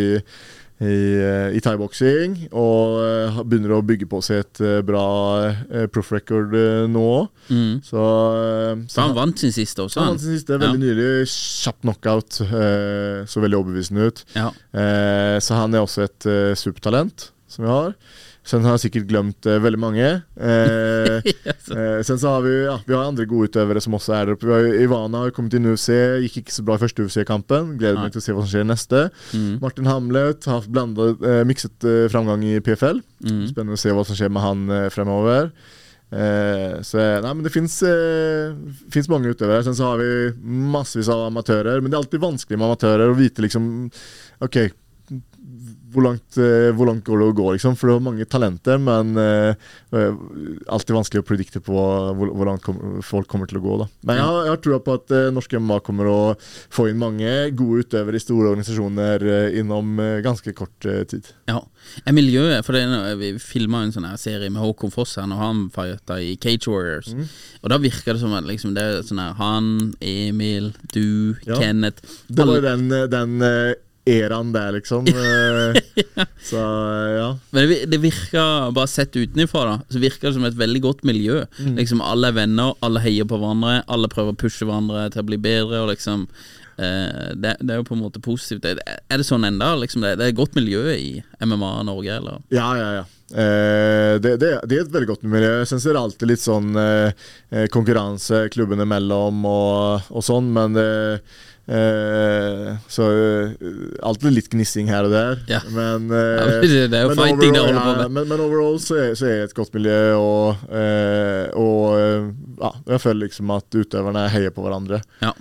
i, eh, i thaiboksing. Og eh, begynner å bygge på seg et eh, bra eh, proff record nå. Mm. Så, Så han vant sin siste også, han han. vant sin siste veldig nylig. Kjapp knockout. så veldig overbevisende ut. Ja. Så han er også et supertalent som vi har. Sen har jeg sikkert glemt uh, veldig mange. Eh, uh, sen så har vi, ja, vi har andre gode utøvere som også er der oppe. Vi har, Ivana har kommet inn i UFC, gikk ikke så bra i første UFC-kampen. Gleder Nei. meg til å se hva som skjer neste. Mm. Martin Hamlet har blandet, mikset framgang i PFL. Mm. Spennende å se hva som skjer med han fremover. Eh, så nei, men det fins eh, mange utøvere. Sen så har vi massevis av amatører. Men det er alltid vanskelig med amatører å vite liksom Ok, hvor langt, eh, hvor langt går det å gå, liksom? For det er mange talenter, men uh, alltid vanskelig å predikte på hvor, hvor langt kom, folk kommer til å gå. da Men jeg har, jeg har trua på at uh, norske MMA kommer å få inn mange gode utøvere i store organisasjoner uh, innom ganske kort tid. Ja. Miljøet For det, vi filma en sånn her serie med Håkon Foss her når han fighta i Cage Warriors. Mm. Og da virker det som at liksom, det er sånn her Han, Emil, du, Ja. Kenneth Det var den, den eraen der, liksom. ja. Så eh, ja. Men det, det virker, bare sett utenfra, da, så virker det som et veldig godt miljø. Mm. Liksom Alle er venner, alle heier på hverandre, alle prøver å pushe hverandre til å bli bedre. Og liksom eh, det, det er jo på en måte positivt. Er det- Er det sånn enda? Liksom det, det er godt miljø i MMA Norge, eller? Ja, ja, ja. Eh, det, det, det er et veldig godt miljø. Jeg syns det er alltid litt sånn eh, eh, konkurranse klubbene imellom og, og sånn, men det eh, Så uh, alltid litt gnissing her og der. Ja. Men, Ja, det- det er jo fighting det overall- holder på ja. Men, men overall så er, så er det et godt miljø, og, eh, og ja, jeg føler liksom at utøverne heier på hverandre. Ja.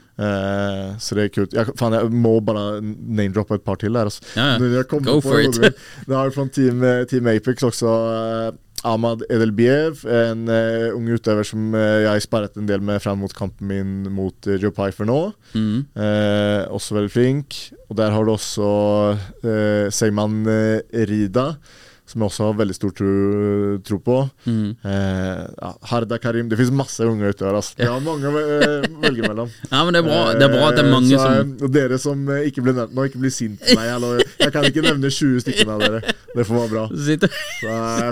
Så det er kult. Jeg, faen, jeg må bare name-droppe et par til der. Altså. Go på for it. Det har fra Team, team Apex også Ahmad Edelbiev, en uh, ung utøver som uh, jeg sparret en del med fram mot kampen min mot uh, Joe Pifer nå. Mm. Uh, også veldig flink. Og der har du også Seyman Rida, som jeg også har veldig stor tro, tro på. Mm. Eh, ja, Harda Karim Det finnes masse unge utøvere. Altså. Vi har mange å eh, velge mellom. Ja, men det er bra, det er bra at det er mange Eh, så, som og Dere som eh, ikke ble nevnt nå, ikke bli sint på meg. Eller, jeg kan ikke nevne 20 stykker av dere. Det får være bra. Så,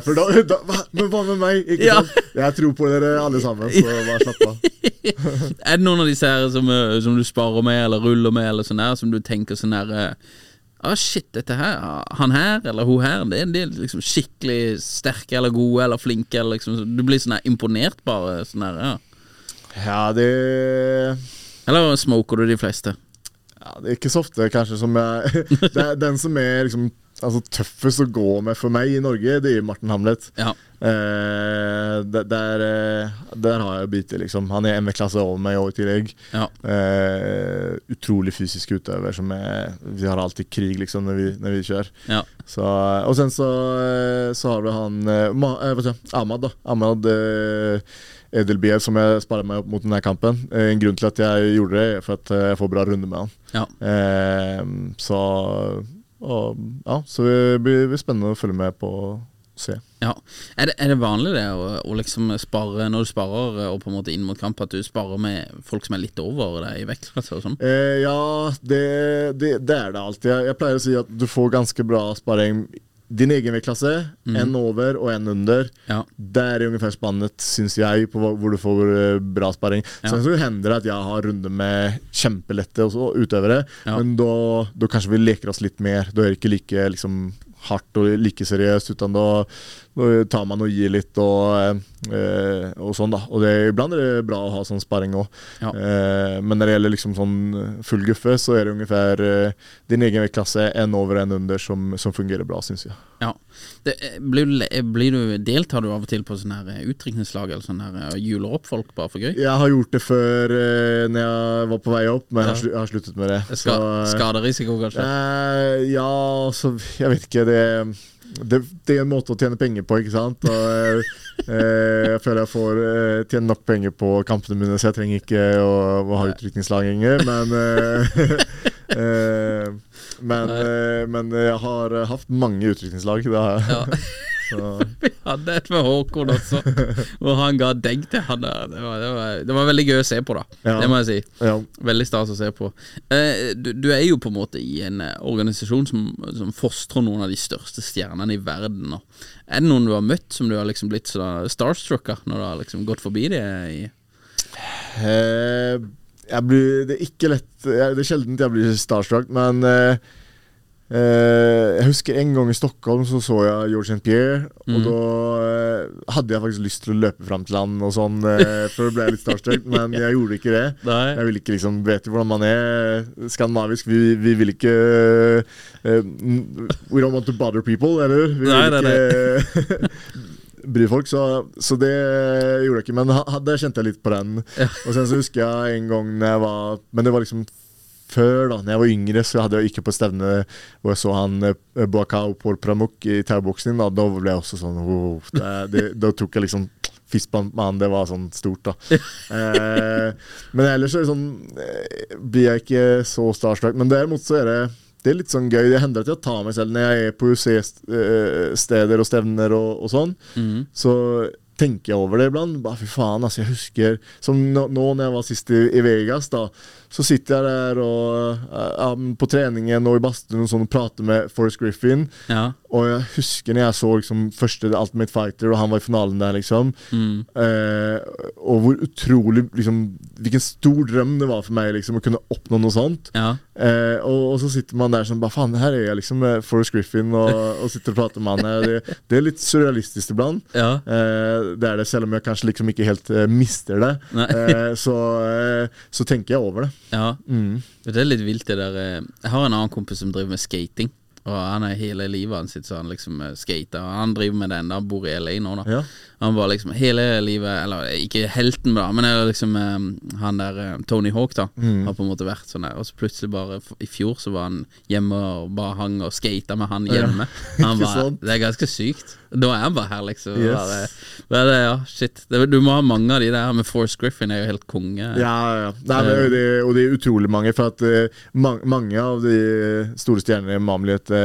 for da, da, men hva med meg? Ikke Ja. sant? Jeg tror på dere alle sammen, så bare slapp av. Er det noen av disse her som, som du sparer med, eller ruller med, eller sånn her, som du tenker sånn her Ah, shit, dette her, han her eller hun her, det, de er liksom skikkelig sterke eller gode eller flinke. Eller liksom, du blir sånn her imponert, bare. Sånn her, ja. Ja, det Eller smoker du de fleste? Ja, det er ikke så ofte kanskje som jeg den som er liksom altså, tøffest å gå med for meg i Norge, det er Martin Hamlet. Ja. Eh, der, der, eh, der har jeg bitet, liksom. Han er MV-klasse over meg òg, i tillegg. Ja. Eh, utrolig fysisk utøver som er Vi har alltid krig, liksom, når vi, når vi kjører. ja. Så, og sen så, eh, så har du han eh, Ma, eh? Ahmad, da. Ahmad eh, Edelbiev, som jeg sparer meg opp mot denne kampen. Eh, en grunn til at jeg gjorde det, er for at eh, jeg får bra runde med han. Ja. Eh, så og, ja, så det blir, blir spennende å følge med på se. ja. Er, det, er det vanlig det å, å liksom spare når du sparer eh, og på en måte inn mot kamp, at du sparer med folk som er litt over deg i vektklasse og sånn? Eh, ja, det, det, det er det alltid. Jeg, jeg pleier å si at du får ganske bra sparing. Din egen vektklasse, en over og en under. Ja. Der er ungefär spannet, syns jeg, på hvor du får eh, bra sparring. Ja. Sen så hender det at jeg har runder med kjempelette utøvere, Ja. men da, da kanskje vi leker oss litt mer. Da er det ikke like liksom, hardt og like seriøst, utan da, da tar man og gir litt og, eh, og sånn, da. Og det, iblant er det bra å ha sånn sparring òg. Ja. Eh, men når det gjelder liksom sånn full guffe, så er det ungefær eh, din egen vektklasse, en over en under, som, som fungerer bra, syns jeg. Ja. Det, blir, blir du, deltar du av og til på sånne her utdrikningslag eller sånn her hjuler juler opp folk bare for gøy? Jeg har gjort det før når jeg var på vei opp, men slu, jeg har sluttet med det. Ska, Så, skaderisiko, kanskje? Eh, ja, altså jeg vet ikke. Det, det, det er en måte å tjene penger på, ikke sant. Og, eh, eh, jeg føler jeg får eh, tjene nok penger på kampene mine, så jeg trenger ikke å, å ha utrykningslag lenger. Men, eh, eh, men, eh, men jeg har hatt mange utrykningslag. Det har jeg. Ja. Vi hadde et med Håkon også, hvor han ga deg til han der. Det var, det, var, det var veldig gøy å se på, da. Ja. Det må jeg si. ja. Veldig stas å se på. Eh, du, du er jo på en måte i en eh, organisasjon som, som fostrer noen av de største stjernene i verden. nå. Er det noen du har møtt som du har liksom blitt så starstruck av, når du har liksom gått forbi det? I, Eh, blir, det er ikke lett Det er sjelden jeg blir starstruck, men eh, eh, Jeg husker en gang i Stockholm så så jeg George St. Pierre, og da eh, hadde jeg faktisk lyst til å løpe fram til han og sånn, eh, for ble jeg litt starstruck, men jeg gjorde ikke det. Nei. Jeg ville ikke liksom Vet jo hvordan man er skandinavisk. Vi, vi vil ikke uh, We don't want to bother people, eller? Vi Nei, vil nei, ikke bry folk, så, så det gjorde jeg ikke. Men ha- det kjente jeg litt på den. Og sen så husker jeg en gang når jeg var Men det var liksom før, da når jeg var yngre, så hadde jeg ikke på stevne hvor jeg så han eh, Boakao Paul Pramuk i tauboksing. Da, da ble jeg også sånn oh, det, det, Da tok jeg liksom fistbump med han. Det var sånn stort, da. eh, men ellers er det sånn eh, blir jeg ikke så starstruck. Men derimot så er det det er litt sånn gøy. Det hender at jeg tar meg selv når jeg er på UC-steder og stevner og, og sånn. Så tenker jeg over det iblant. Bare fy faen, altså. Jeg husker Som nå, nå når jeg var sist i, i Vegas, da. Så sitter jeg der og eh, på treningen og i badstuen og sånn og prater med Forrest Griffin. ja. Og jeg husker når jeg så liksom første Ultimate Fighter, og han var i finalen der, liksom. Eh, og hvor utrolig liksom Hvilken stor drøm det var for meg liksom å kunne oppnå noe sånt. ja. Eh, og, og så sitter man der sånn Bare faen, her er jeg liksom med Forrest Griffin og, og sitter og prater med han. her. Det, det er litt surrealistisk iblant. Ja. Eh, det er det, selv om jeg kanskje liksom ikke helt mister det. Eh, så, så tenker jeg over det. Ja, Mm. det er litt vilt det der eh, Jeg har en annen kompis som driver med skating. Og han er hele livet hans sitt så han liksom eh, skater. Og Han driver med det enda, han bor i LA nå, da. Ja. Han var liksom hele livet Eller ikke helten, da, men liksom eh, han der eh, Tony Hawk, da. Mm. Har på en måte vært sånn der. Og så plutselig bare I fjor så var han hjemme og bare hang og skata med han hjemme. Han var, det er ganske sykt. Da er han bare her, liksom. Yes. Bare, bare, ja, shit. Det, du må ha mange av de der. Men Force Griffin er jo helt konge. Ja, ja. Nei, men det, og det er utrolig mange, for at uh, ma- mange av de store stjernene i Mamliet eh,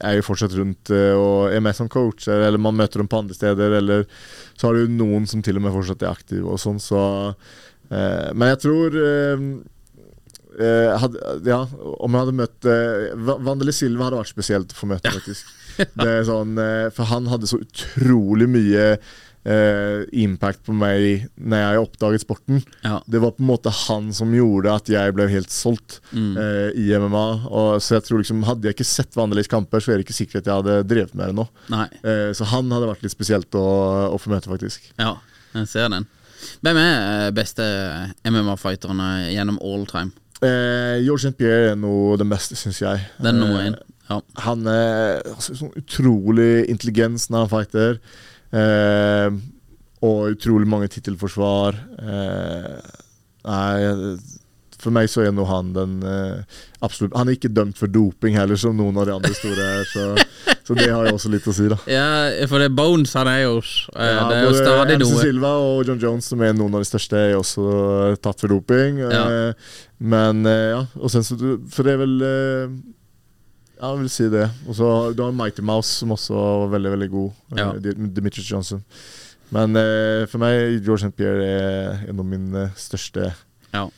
er jo fortsatt rundt eh, og er med som coacher, eller man møter dem på andre steder, eller så har du noen som til og med fortsatt er aktive og sånn, så eh, Men jeg tror eh, eh, hadde, ja, om jeg hadde møtt eh, Va- Vandeli Silva hadde vært spesielt å få møte, faktisk. Det er sånn, eh, for han hadde så utrolig mye eh, impact på meg når jeg oppdaget sporten. Ja. Det var på en måte han som gjorde at jeg ble helt solgt eh, i MMA. Og, så jeg tror liksom, Hadde jeg ikke sett Vandelis kamper, så er det ikke sikkert at jeg hadde drevet med det nå. Eh, så han hadde vært litt spesielt å, å få møte, faktisk. Ja, jeg ser den. Hvem er eh, beste MMA-fighterne gjennom all time? Eh, George St. Pierre er noe den beste, syns jeg. Den nummer én. Eh, Ja. han er altså, sånn utrolig intelligens når han fighter. Eh, og utrolig mange tittelforsvar. Eh, nei, for meg så er nå han den eh, absolutt Han er ikke dømt for doping heller, som noen av de andre store er. Så, så det har jo også litt å si, da. Ja, for det er Bones, han er jo eh, Ja, Det er jo stadig noe. noe. Silva og John Jones, som er noen av de største, er også tatt for doping. Ja. Men ja, og sen så For det er vel Ja, jeg vil si det. Og så du har Mighty Mouse, som også var veldig, veldig god. eh, Ja. Di- Johnson. Men eh, for meg, George St. Pierre er en av mine største Ja.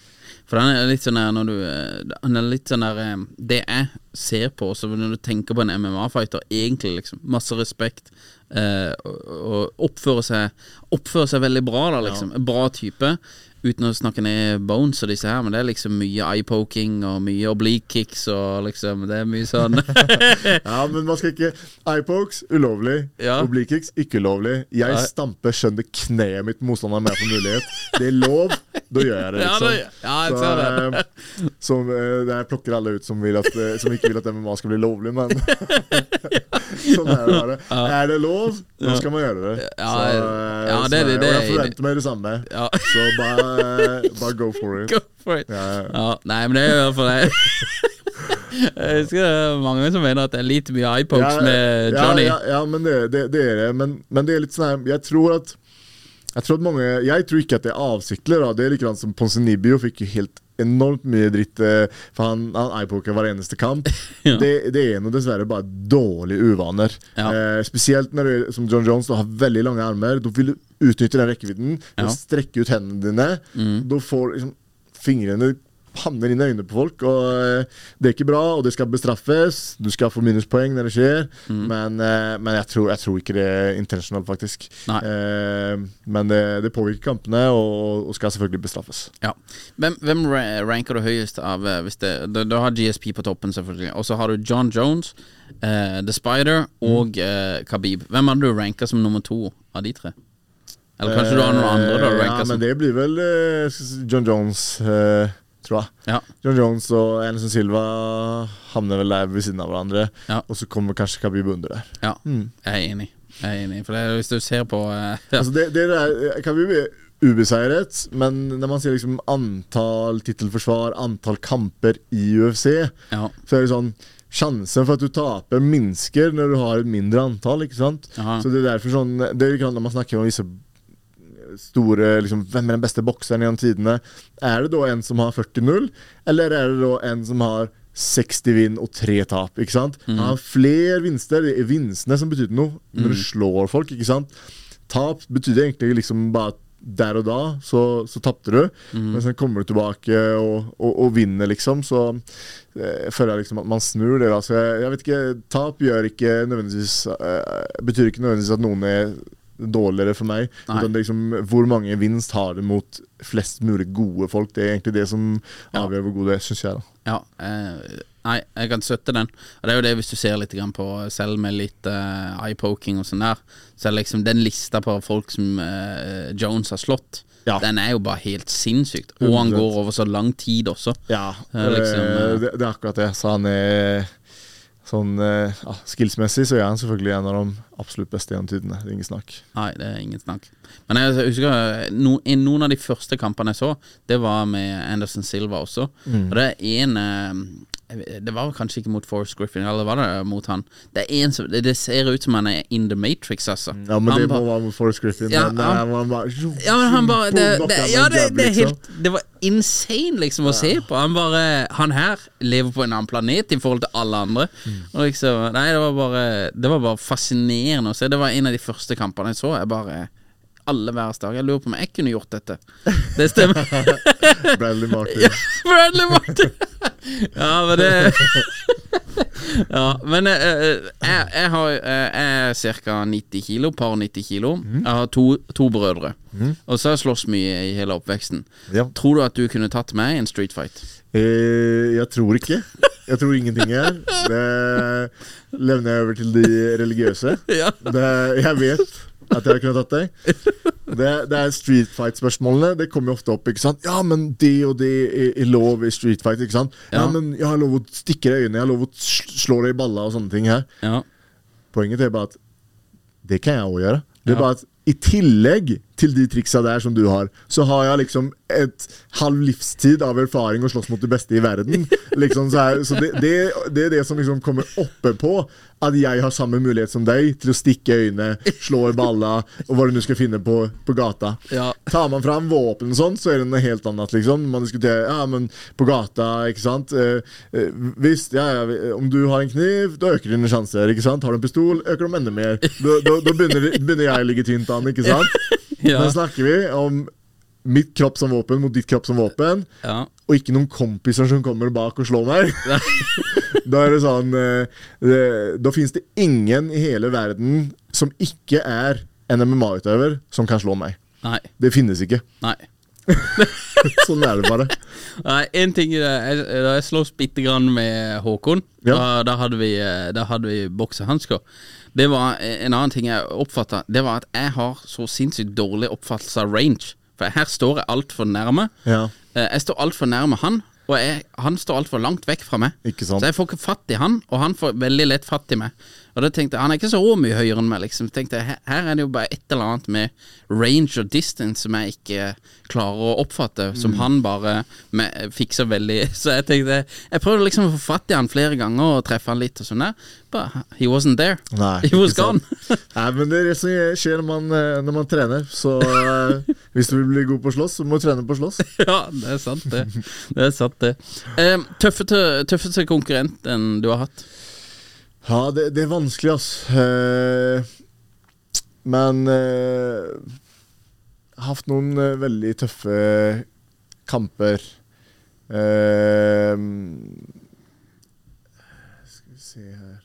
For han er litt sånn der når du eh, Han er litt sånn der eh, Det jeg ser på også når du tenker på en MMA-fighter, egentlig liksom masse respekt, eh, og, og oppfører seg Oppfører seg veldig bra, da, liksom. Bra type. Uten å snakke ned Bones og disse her, men det er liksom mye eye-poking og mye oblique kicks og liksom Det er mye sånn Ja, men man skal ikke Eye-pokes, ulovlig. Ja. Oblique kicks, ikke ulovlig. Jeg Ja. stamper skjønner kneet mitt motstanderen med for mulighet. Det er lov, da gjør jeg det, liksom. ja, jeg ser det. eh, som, eh, her plukker alle ut som, at, eh, som ikke vil at MMA skal bli lovlig, men Sånn er det bare. Er det lov, nå skal man gjøre det. Ja, Så, eh, ja, så det- det- og det jeg forventer meg det samme. Ja. Så bare, bare go for it. Go for it. Ja, ja. Ja, nei, men det er i hvert fall det. Jeg husker det er mange som mener at det er litt mye eye-pokes med Johnny. Ja, men det, det, det er det. Men, men det er litt sånn her Jeg tror at Jeg tror at mange Jeg tror ikke at det er avsiktlig. da Det er litt som Ponsenibio fikk jo helt enormt mye dritt eh, for han, han eyepoker hver eneste kamp. Ja. det, det er noe dessverre bare dårlige uvaner. Ja. Eh, spesielt når du som John Jones du har veldig lange armer. Da vil du utnytte den rekkevidden. Ja. Ja. Strekke ut hendene dine. Mm. Da får liksom fingrene havner inn i øynene på folk. Og eh, Det er ikke bra, og det skal bestraffes. Du skal få minuspoeng når det skjer. Mm. Men, eh, men jeg, tror, jeg tror ikke det er intentional, faktisk. Nei. Eh, men det, det påvirker kampene, og, og skal selvfølgelig bestraffes. Ja. Hvem, hvem ranker du høyest av hvis det, du, du har GSP på toppen, selvfølgelig. Og så har du John Jones, eh, The Spider og eh, Khabib. Hvem hadde du ranka som nummer to av de tre? Eller kanskje du har noen andre Da, Ja, men det blir vel John Jones, eh, tror jeg. Ja. John Jones og Anderson Silva havner vel der ved siden av hverandre. Ja. Og så kommer kanskje Khabib under der. ja. Jeg er enig. Jeg er enig. For det, hvis du ser på ja. Altså det, det der, Khabib er ubeseiret, men når man sier liksom antall tittelforsvar, antall kamper i UFC, ja. så er det sånn Sjansen for at du taper, minsker når du har et mindre antall. ikke sant? Aha. Så det er derfor sånn Det er ikke når man snakker om disse store liksom, Hvem er den beste bokseren gjennom tidene? Er det da en som har 40-0, eller er det da en som har 60 vinn og 3 tap? ikke sant? Han har flere vinster. Det er vinstene som betyr noe når du slår folk. ikke sant? Tap betyr egentlig liksom bare at der og da så, så tapte du, men så kommer du tilbake og, og, og vinner, liksom. Så jeg føler jeg liksom at man snur det. da Så jeg, jeg vet ikke, Tap gjør ikke nødvendigvis uh, betyr ikke nødvendigvis at noen er dårligere for meg. Liksom, hvor mange vinst har du mot flest mulig gode folk? Det er egentlig det som avgjør hvor god det er, syns jeg. da Ja, eh, nei, jeg kan støtte den. Og det er jo det hvis du ser litt på Selv med litt eh, eye-poking og sånn der, så er liksom den lista på folk som eh, Jones har slått, Ja. den er jo bare helt sinnssykt. Og han går over så lang tid også. Ja, liksom, eh. det, det er akkurat det. Så han er sånn eh, ja, Skillsmessig så er han selvfølgelig en av de absolutt beste gjennom tidene. Det er ingen snakk. Nei, det er ingen snakk. Men jeg husker no, i noen av de første kampene jeg så, det var med Anderson Silva også. Mm. Og det er en eh, Det var kanskje ikke mot Forrest Griffin, eller var det mot han? Det en som Det, ser ut som han er in the Matrix, altså. Ja, men Han det ba- må være mot Forrest Griffin. Ja, men han- eh, han bare Ja, men han bare det, det, Ja, det, det er liksom. helt Det var insane liksom å se på. Han bare Han her lever på en annen planet i forhold til alle andre. Mm. Og liksom Nei, det var bare Det var bare fascinerende å se. Det var en av de første kampene jeg så. Jeg bare alle dag. Jeg lurer på om jeg kunne gjort dette. Det stemmer. Bradley Martin. Ja, Bradley Martin! ja, men det Ja, men eh, jeg, jeg har eh, Jeg er ca. 90 kilo, par 90 kilo. Jeg har to, to brødre. Og så har jeg slåss mye i hele oppveksten. Ja. Tror du at du kunne tatt meg i en street fight? Eh, jeg tror ikke. Jeg tror ingenting her. Det levner jeg over til de religiøse. Ja. Det, jeg vet at jeg kunne tatt deg. Det, det er street fight-spørsmålene. Det kommer jo ofte opp. ikke sant? Ja, men det og det er, er lov i street fight. ikke sant? Ja, Ja. men jeg har lov å stikke deg i øynene, jeg har lov å slå deg i balla og sånne ting her. Ja. Poenget er bare at det kan jeg òg gjøre. Det er bare at i tillegg til de triksa der som du har, så har jeg liksom et halv livstid av erfaring å slåss mot de beste i verden. Liksom så er, så det, det, det er det som liksom kommer oppe på at jeg har samme mulighet som deg til å stikke øynene, slå i balla og hva du nå skal finne på, på gata. Ja. Tar man fram våpen og sånn, så er det noe helt annet. liksom Man diskuterer ja, men på gata, ikke sant. Eh, eh, hvis, ja, ja, Om du har en kniv, da øker dine sjanser. ikke sant Har du en pistol, øker de enda mer. Da, da, da begynner, begynner jeg å ligge tynt an, ikke sant. Ja. Men snakker vi om mitt kropp som våpen mot ditt kropp som våpen, Ja. og ikke noen kompiser som kommer bak og slår meg. da er det sånn eh, Da finnes det ingen i hele verden som ikke er en MMA-utøver som kan slå meg. Nei. Det finnes ikke. Nei. sånn er det bare. Nei, en ting jeg, jeg sloss bitte grann med Håkon, Ja. da, da hadde vi, eh, da hadde vi boksehansker. Det var eh, en annen ting jeg oppfatta. Det var at jeg har så sinnssykt dårlig oppfattelse av range. For her står jeg altfor nærme. Ja. Eh, Jeg står altfor nærme han, og jeg, han står altfor langt vekk fra meg. Så jeg får ikke fatt i han, og han får veldig lett fatt i meg. Og da tenkte jeg, Han er ikke så mye høyere enn meg, liksom. Tenkte jeg, her, er det jo bare et eller annet med range og distance som jeg ikke klarer å oppfatte, Mm. som han bare med, fikser veldig. Så jeg tenkte Jeg prøvde liksom å få fatt i han flere ganger og treffe han litt og sånn der. But he wasn't there. Nei, he was gone. Nei, men det er det som skjer når man, eh, når man trener. Så eh, hvis du vil bli god på å slåss, så må du trene på å slåss. ja, det er sant, det. Det er sant, det. Eh, tøffeste, tøffeste konkurrenten du har hatt? Ja, det, det er vanskelig, ass. Eh, men eh, jeg har hatt noen eh, veldig tøffe kamper. Eh, skal vi se her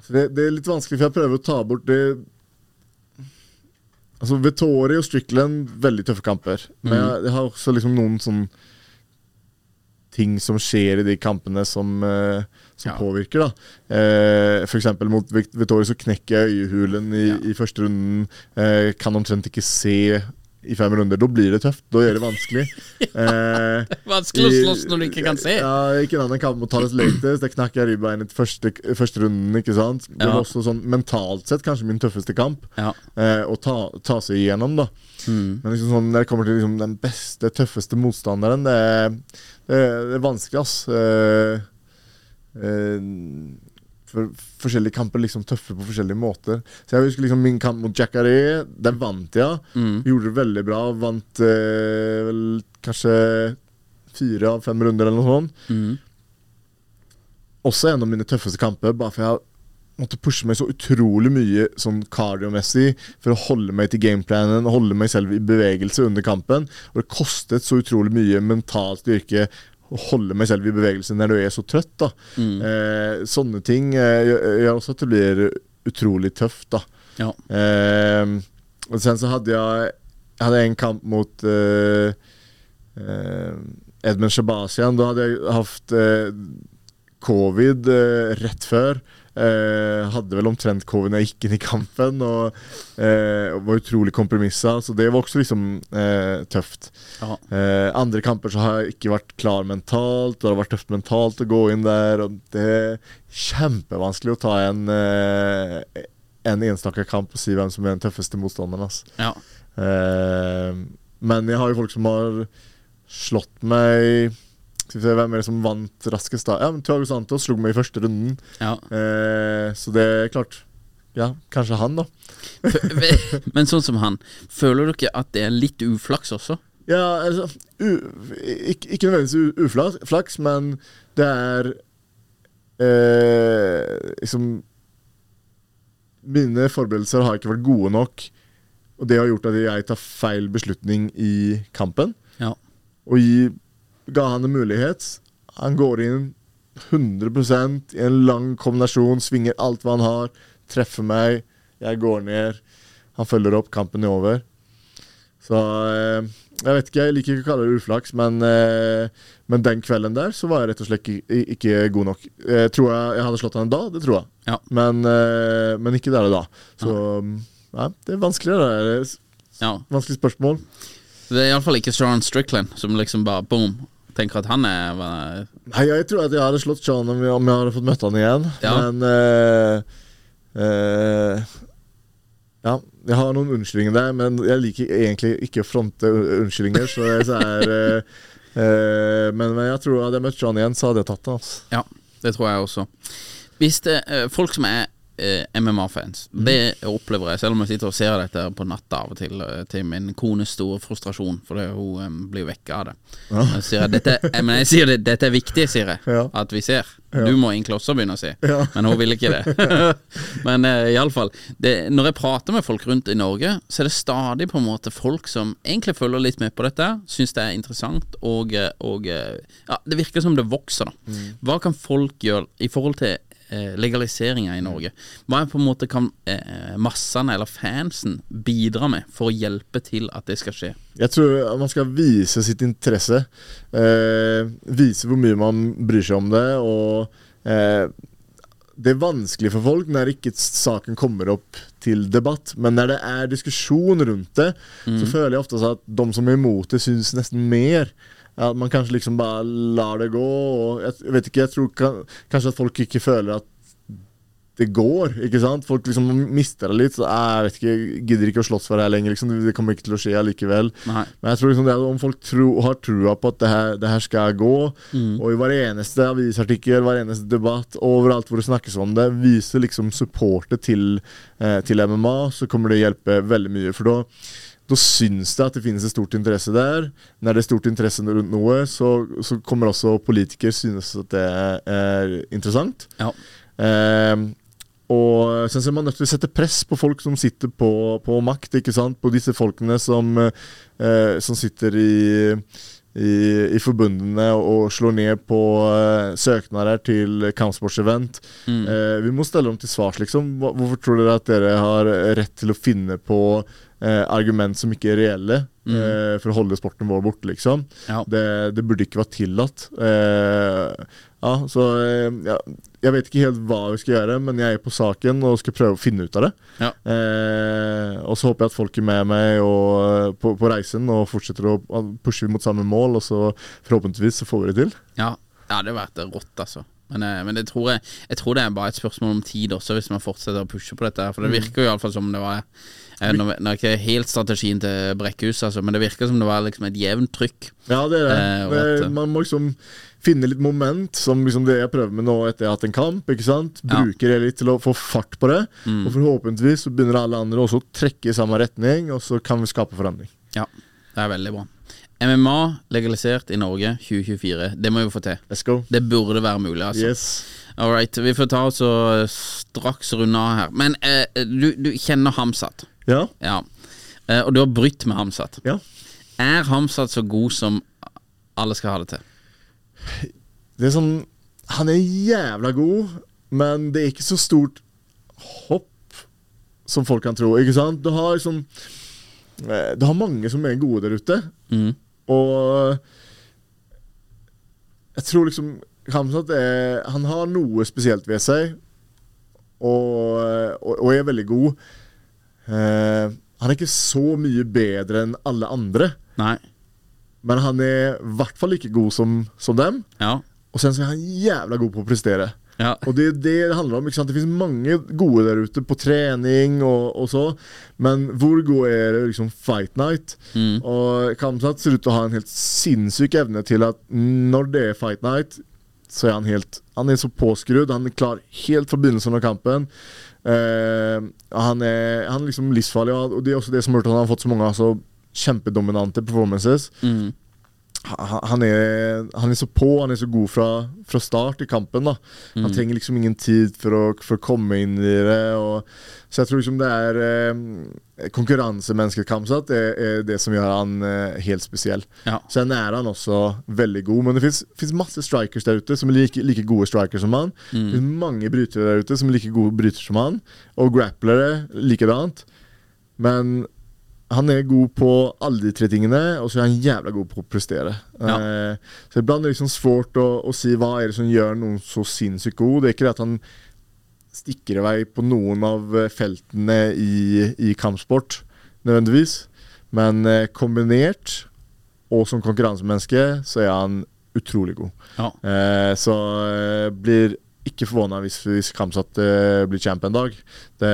altså det, det er litt vanskelig, for jeg prøver å ta bort det Altså Vettori og Strickland, veldig tøffe kamper. Men jeg, jeg har også liksom noen sånn ting som skjer i de kampene som, eh, som Ja. påvirker. da eh, eksempel mot Victoria så knekker jeg øyehulen i, Ja. i første runden. Eh, kan omtrent ikke se i fem runder. Da blir det tøft. Da gjør det vanskelig. Eh, Vanskelig å slåss når du ikke kan se. Ja, ikke en annen kamp mot Thales Lates. Det knakk jeg ribbeinet første, første runden. ikke sant? Det Ja. var også sånn mentalt sett kanskje min tøffeste kamp Ja. eh, å ta, ta seg igjennom. da Mm. Men liksom sånn, når det kommer til liksom, den beste, tøffeste motstanderen, det er, det er, det er vanskelig, ass. Eh, eh, for forskjellige kamper liksom tøffe på forskjellige måter. Så jeg husker liksom min kamp mot Jackaré. Den vant jeg. Mm. Gjorde det veldig bra. Vant eh, vel kanskje fire av fem runder eller noe sånt. Mm. Også en av mine tøffeste kamper, bare for jeg måtte pushe meg så utrolig mye sånn kardiomessig for å holde meg til gameplanen, holde meg selv i bevegelse under kampen. Og det kostet så utrolig mye mental styrke å holde meg selv i bevegelse når du er så trøtt. da Mm. eh, Sånne ting eh, gjør også at det blir utrolig tøft. da Ja. Eh, og sen så hadde jeg Jeg hadde en kamp mot eh, eh, Edmund Shabazian. Da hadde jeg hatt eh, covid rett før. Eh, hadde vel omtrent covid når jeg gikk inn i kampen, og eh, var utrolig kompromissa. Så det var også liksom eh, tøft. Eh, andre kamper så har jeg ikke vært klar mentalt. Det har vært tøft mentalt å gå inn der. Og det er kjempevanskelig å ta en eh, En enstaka kamp og si hvem som er den tøffeste motstanderen. Altså. Ja. Eh, men jeg har jo folk som har slått meg Skal vi se, Hvem er det som vant raskest, da? Ja, men Thiago Santos slo meg i første runden. ja. Eh, så det er klart Ja, kanskje han, da. Men sånn som han, føler dere at det er litt uflaks også? Ja, altså ikke, ikke nødvendigvis uflaks, men det er eh, liksom Mine forberedelser har ikke vært gode nok, og det har gjort at jeg tar feil beslutning i kampen. Ja. Og gi, ga han en mulighet. Han går inn 100% i en lang kombinasjon, svinger alt hva han har, treffer meg, jeg går ned. Han følger opp, kampen er over. Så eh, jeg vet ikke, jeg liker ikke å kalle det uflaks, men, eh, men den kvelden der så var jeg rett og slett ikke, ikke god nok. Eh, tror jeg jeg hadde slått han da? Det tror jeg. Ja. Men, eh, men ikke der og da. Så nei, det er vanskelig. Det er ja. vanskelig spørsmål. Det er iallfall ikke Sean Strickland som liksom bare boom, tenker at han er Nei, jeg tror at jeg hadde slått Sean om jeg, om jeg hadde fått møtt han igjen. Ja. Men uh, uh, Ja, jeg har noen unnskyldninger der, men jeg liker egentlig ikke å fronte unnskyldninger. Så jeg, så er, uh, eh, men, men jeg tror at jeg møtt Sean igjen, så hadde jeg tatt det. Altså. Ja, det tror jeg også. Hvis det, folk som er eh, MMA-fans, Mhm. det opplever jeg, selv om jeg sitter og ser dette på natta av og til, eh, til min kones store frustrasjon, fordi hun um, blir vekka av det. Jeg sier, dette, jeg, men jeg sier det, dette er viktig, sier jeg, Ja. at vi ser. Du må egentlig også begynne å Ja. men hun vil ikke det. men eh, iallfall, når jeg prater med folk rundt i Norge, så er det stadig på en måte folk som egentlig følger litt med på dette, syns det er interessant, og, eh, og eh, ja, det virker som det vokser, da. Mm. Hva kan folk gjøre i forhold til eh, legaliseringa i Norge. Hva på en måte kan eh, massene eller fansen bidra med for å hjelpe til at det skal skje? Jeg tror man skal vise sitt interesse. Eh, vise hvor mye man bryr seg om det. Og eh, det er vanskelig for folk når ikke saken kommer opp til debatt. Men når det er diskusjon rundt det, så føler jeg ofte at de som er imot det, syns nesten mer. At man kanskje liksom bare lar det gå. Og jeg, vet ikke, jeg tror kan, kanskje at folk ikke føler at det går. ikke sant? Folk liksom mister det litt. så Jeg vet ikke, jeg gidder ikke å slåss for det her lenger. liksom, Det kommer ikke til å skje allikevel. Nei. Men jeg tror liksom det er om folk tro, har trua på at det her, det her skal gå, og i hver eneste avisartikkel, hver eneste debatt, overalt hvor det snakkes om det, viser liksom supportet til, eh, til MMA, så kommer det hjelpe veldig mye. For da da syns det at det finnes et stort interesse der. Når det er stort interesse rundt noe, så, så kommer også politikere synes at det er interessant. Ja. Eh, og sen så er man nødt til å sette press på folk som sitter på, på makt, ikke sant? på disse folkene som, eh, som sitter i, i, i forbundene og slår ned på eh, søknader til kampsportsevent. Eh, vi må stelle dem til svars, liksom. Hvorfor tror dere at dere har rett til å finne på eh, argument som ikke er reelle, eh, for å holde sporten vår borte, liksom? Ja. Det, det burde ikke være tillatt. Eh, ja, så eh, ja, Jeg vet ikke helt hva vi skal gjøre, men jeg er på saken og skal prøve å finne ut av det. Ja. Eh, og så håper jeg at folk er med meg og, på, på reisen og fortsetter å pushe mot samme mål, og så forhåpentligvis så får vi det til. Ja, ja det hadde vært rått, altså. Men, eh, men det tror jeg, jeg tror det er bare et spørsmål om tid også, hvis man fortsetter å pushe på dette. For det virker jo iallfall som det var eh, Nå nå er ikke helt strategien til Brekkhus, altså, men det virker som det var liksom et jevnt trykk. Ja, det er det. Eh, at, eh, man må liksom finne litt moment, som liksom det jeg prøver med nå etter jeg har hatt en kamp. ikke sant? Mm. Bruker det litt til å få fart på det. Og forhåpentligvis så begynner alle andre også å trekke i samme retning, og så kan vi skape forandring. Ja, det er veldig bra. MMA legalisert i Norge 2024. Det må vi få til. Let's go. Det burde være mulig, altså. Yes. All right, vi får ta oss og straks runde av her. Men eh, du, du kjenner Hamsat. Ja. Ja. Eh, og du har brytt med Hamsat. ja. Er Hamsat så god som alle skal ha det til? Det er sånn Han er jævla god, men det er ikke så stort hopp som folk kan tro. Ikke sant? Du har liksom eh, Du har mange som er gode der ute, Mm. og jeg tror liksom Hamzat er Han har noe spesielt ved seg, og, og, og er veldig god. Eh, han er ikke så mye bedre enn alle andre, Nei. men han er i hvert fall like god som, som dem. Ja. Og sen så er han jævla god på å prestere. Ja. Og det er det det handler om. ikke sant? Det finnes mange gode der ute på trening og, og så, men hvor god er det liksom fight night? Mm. Og Kamsat ser ut til å ha en helt sinnssyk evne til at når det er fight night, så er han helt Han er så påskrudd. Han er klar helt fra begynnelsen av kampen. Eh, han, er, han er liksom livsfarlig, og det er også det som har gjort at han har fått så mange altså, kjempedominante performances. Mm. Ha- han er, han er så på, han er så god fra, fra start i kampen. da Han trenger liksom ingen tid for å, for å komme inn i det. Og, så jeg tror liksom det er eh, konkurransemennesket Kamzat er, er det som gjør han eh, helt spesiell. Ja. Sen er han også veldig god, men det fins masse strikers der ute som er like, like gode strikers som han. Det finnes mange brytere der ute som er like gode brytere som han, og grapplere likedant. Men han er god på alle de tre tingene, og så er han jævla god på å prestere. Ja. Eh, så iblant er det liksom svårt å, å si hva er det som gjør noen så sinnssykt god. Det er ikke det at han stikker i vei på noen av eh, feltene i, i kampsport, nødvendigvis. Men eh, kombinert, og som konkurransemenneske, så er han utrolig god. Ja. Eh, så eh, blir ikke forvåna hvis, hvis Kamsat eh, blir champ en dag. Det,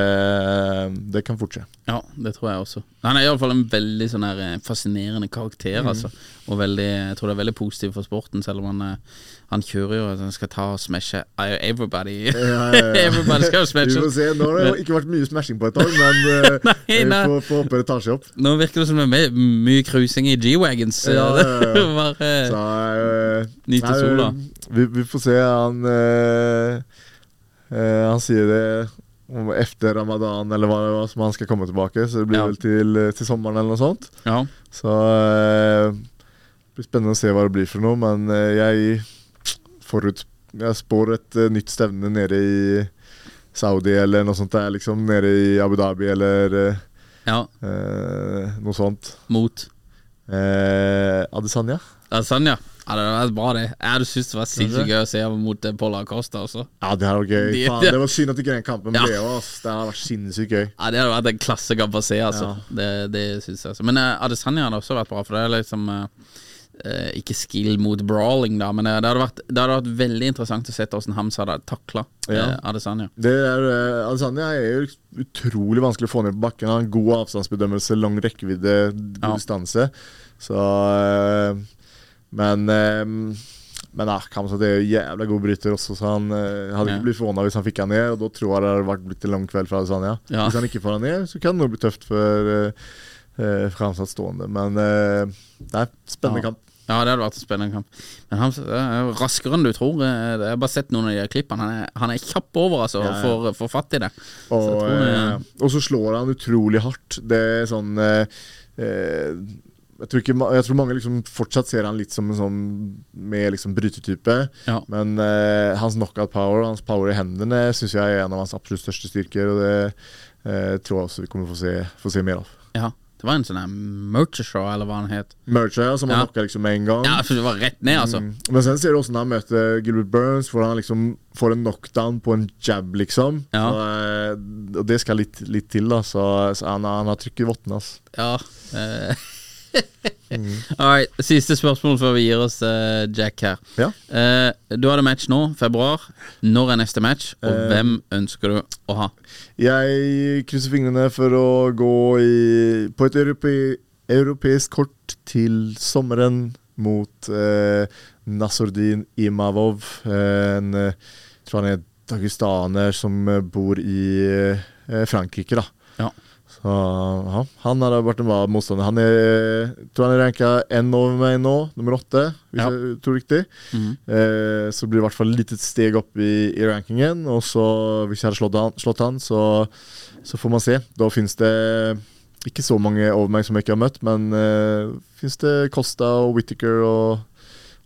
det kan fort skje. Ja, det tror jeg også. Han er iallfall en veldig sånn her eh, fascinerende karakter, Mm. altså. Og veldig, jeg tror det er veldig positivt for sporten, selv om han, eh, han kjører jo at han skal ta og smashe everybody. Ja, ja, everybody skal jo Vi får se. Nå har det ikke vært mye smashing på et år, men eh, Nei, vi nei. får, får håpe det tar seg opp. Nå virker det som det er mye cruising i G-wagons. Ja. Bare, Så, eh, Nyte nei, sola. Vi, vi får se. Han uh, eh, Han sier det om efter ramadan, eller hva det var, som han skal komme tilbake. Så det blir Ja. vel til, til sommeren eller noe sånt. ja. Så eh, det blir spennende å se hva det blir for noe, men eh, jeg forut, jeg spår et uh, nytt stevne nede i Saudi eller noe sånt der, liksom. Nede i Abu Dhabi eller uh, Ja, uh, noe sånt. mot Adesanya. Adesanya? Ja, det vært bra, det. Jeg hadde syntes det var sinnssykt gøy å se mot eh, Costa også. Ja, det var gøy. De- Faen, det var synd at ikke den kampen Ja. ble ass. Det hadde vært sinnssykt gøy. Ja, Det hadde vært en klassekamp å se, altså. Det, det synes jeg. altså. Men uh, Adesanya hadde også vært bra, for det er liksom eh, eh, Ikke skill mot brawling, da, men eh, det, hadde vært, det hadde vært veldig interessant å se hvordan Hamza hadde takla Ja. Adesanya. Det er, eh, Adesanya er jo utrolig vanskelig å få ned på bakken. Han har en god avstandsbedømmelse, lang rekkevidde, god Ja. distanse. Så eh, Men eh, Men ja, Kamsa er jo jævla god bryter også, så han eh, hadde Ja. ikke blitt forvåna hvis han fikk han ned. Og da tror jeg det hadde vært blitt en lang kveld for Adesanya. Ja. Hvis han ikke får han ned, så kan det nok bli tøft for uh, uh, Kamsa stående. Men eh, det er spennende Ja. kamp. Ja, det hadde vært en spennende kamp. Men han er raskere enn du tror. Eh, Jeg har bare sett noen av de klippene. Han er, han er kjapp over, altså, Ja, ja. får, får fatt i det. Så jeg Og, tror det- eh, og så slår han utrolig hardt. Det er sånn eh, eh, jeg, tror ikke, jeg tror mange liksom fortsatt ser han litt som en sånn med liksom brytetype. Ja. Men eh, hans knockout power, hans power i hendene, syns jeg er en av hans absolutt største styrker. Og det eh, tror jeg også vi kommer få se, få se mer av. Ja. Det var en sånn her Merchershaw, eller hva han het. Mercher, som han Ja. knocka liksom med en gang. Ja, for det var rett ned, altså. Mm. Men sen ser du når han møter Gilbert Burns, hvor han liksom får en knockdown på en jab, liksom. Ja. Så, eh, og det skal litt, litt til, da. Så, så han, han har trykk i vottene. Altså. Ja. eh. All right, Siste spørsmål før vi gir oss uh, Jack her. Ja. Uh, du hadde match nå, februar. Når er neste match, og uh, hvem ønsker du å ha? Jeg krysser fingrene for å gå i, på et europe, europeisk kort til sommeren mot uh, Nasordin Imavov. En tror han er dagistaner som bor i Frankrike, da. Ja. Så ja, han hadde vært en bra motstander. Han er, tror han er ranka én over meg nå, nummer åtte, hvis Ja. jeg tror riktig. Mhm. Eh, så blir det i hvert fall et lite steg opp i, i rankingen. Og så, hvis jeg hadde slått han, slått han så, så får man se. Da finnes det ikke så mange over meg som jeg ikke har møtt, men uh, finnes det Costa og Whittaker og,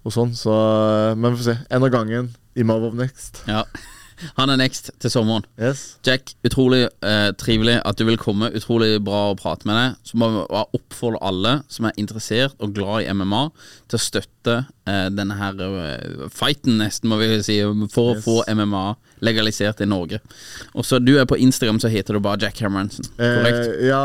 og sånn. Så, eh, men vi får se. En av gangen. Imavov next. Ja. Han er next til sommeren. Yes. Jack, utrolig eh, trivelig at du vil komme. Utrolig bra å prate med deg. Så må vi oppfordre alle som er interessert og glad i MMA, til å støtte eh, denne her eh, fighten, nesten, må vi si, for Yes. å få MMA legalisert i Norge. Og så Du er på Instagram, så heter du bare Jack. Korrekt? Eh, ja,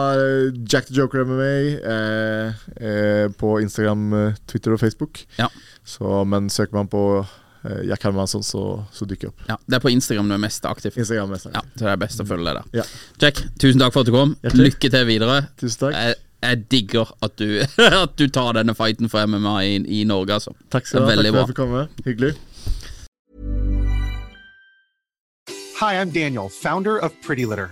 Jack the Joker MMA eh, eh, på Instagram, Twitter og Facebook. Ja. Så, men søker man på eh, Jack Hermansson, så, så dukker jeg opp. ja. Det er på Instagram du er mest aktiv. Instagram mest. Ja, så det er best å følge deg der. Ja. Jack, tusen takk for at du kom. Hjertelig. Lykke til videre. Tusen takk. Jeg, jeg digger at du, at du tar denne fighten for MMA i, i Norge, altså. Takk skal du ha. Takk for at jeg fikk komme. Hyggelig. Hi, I'm Daniel, founder of Pretty Litter.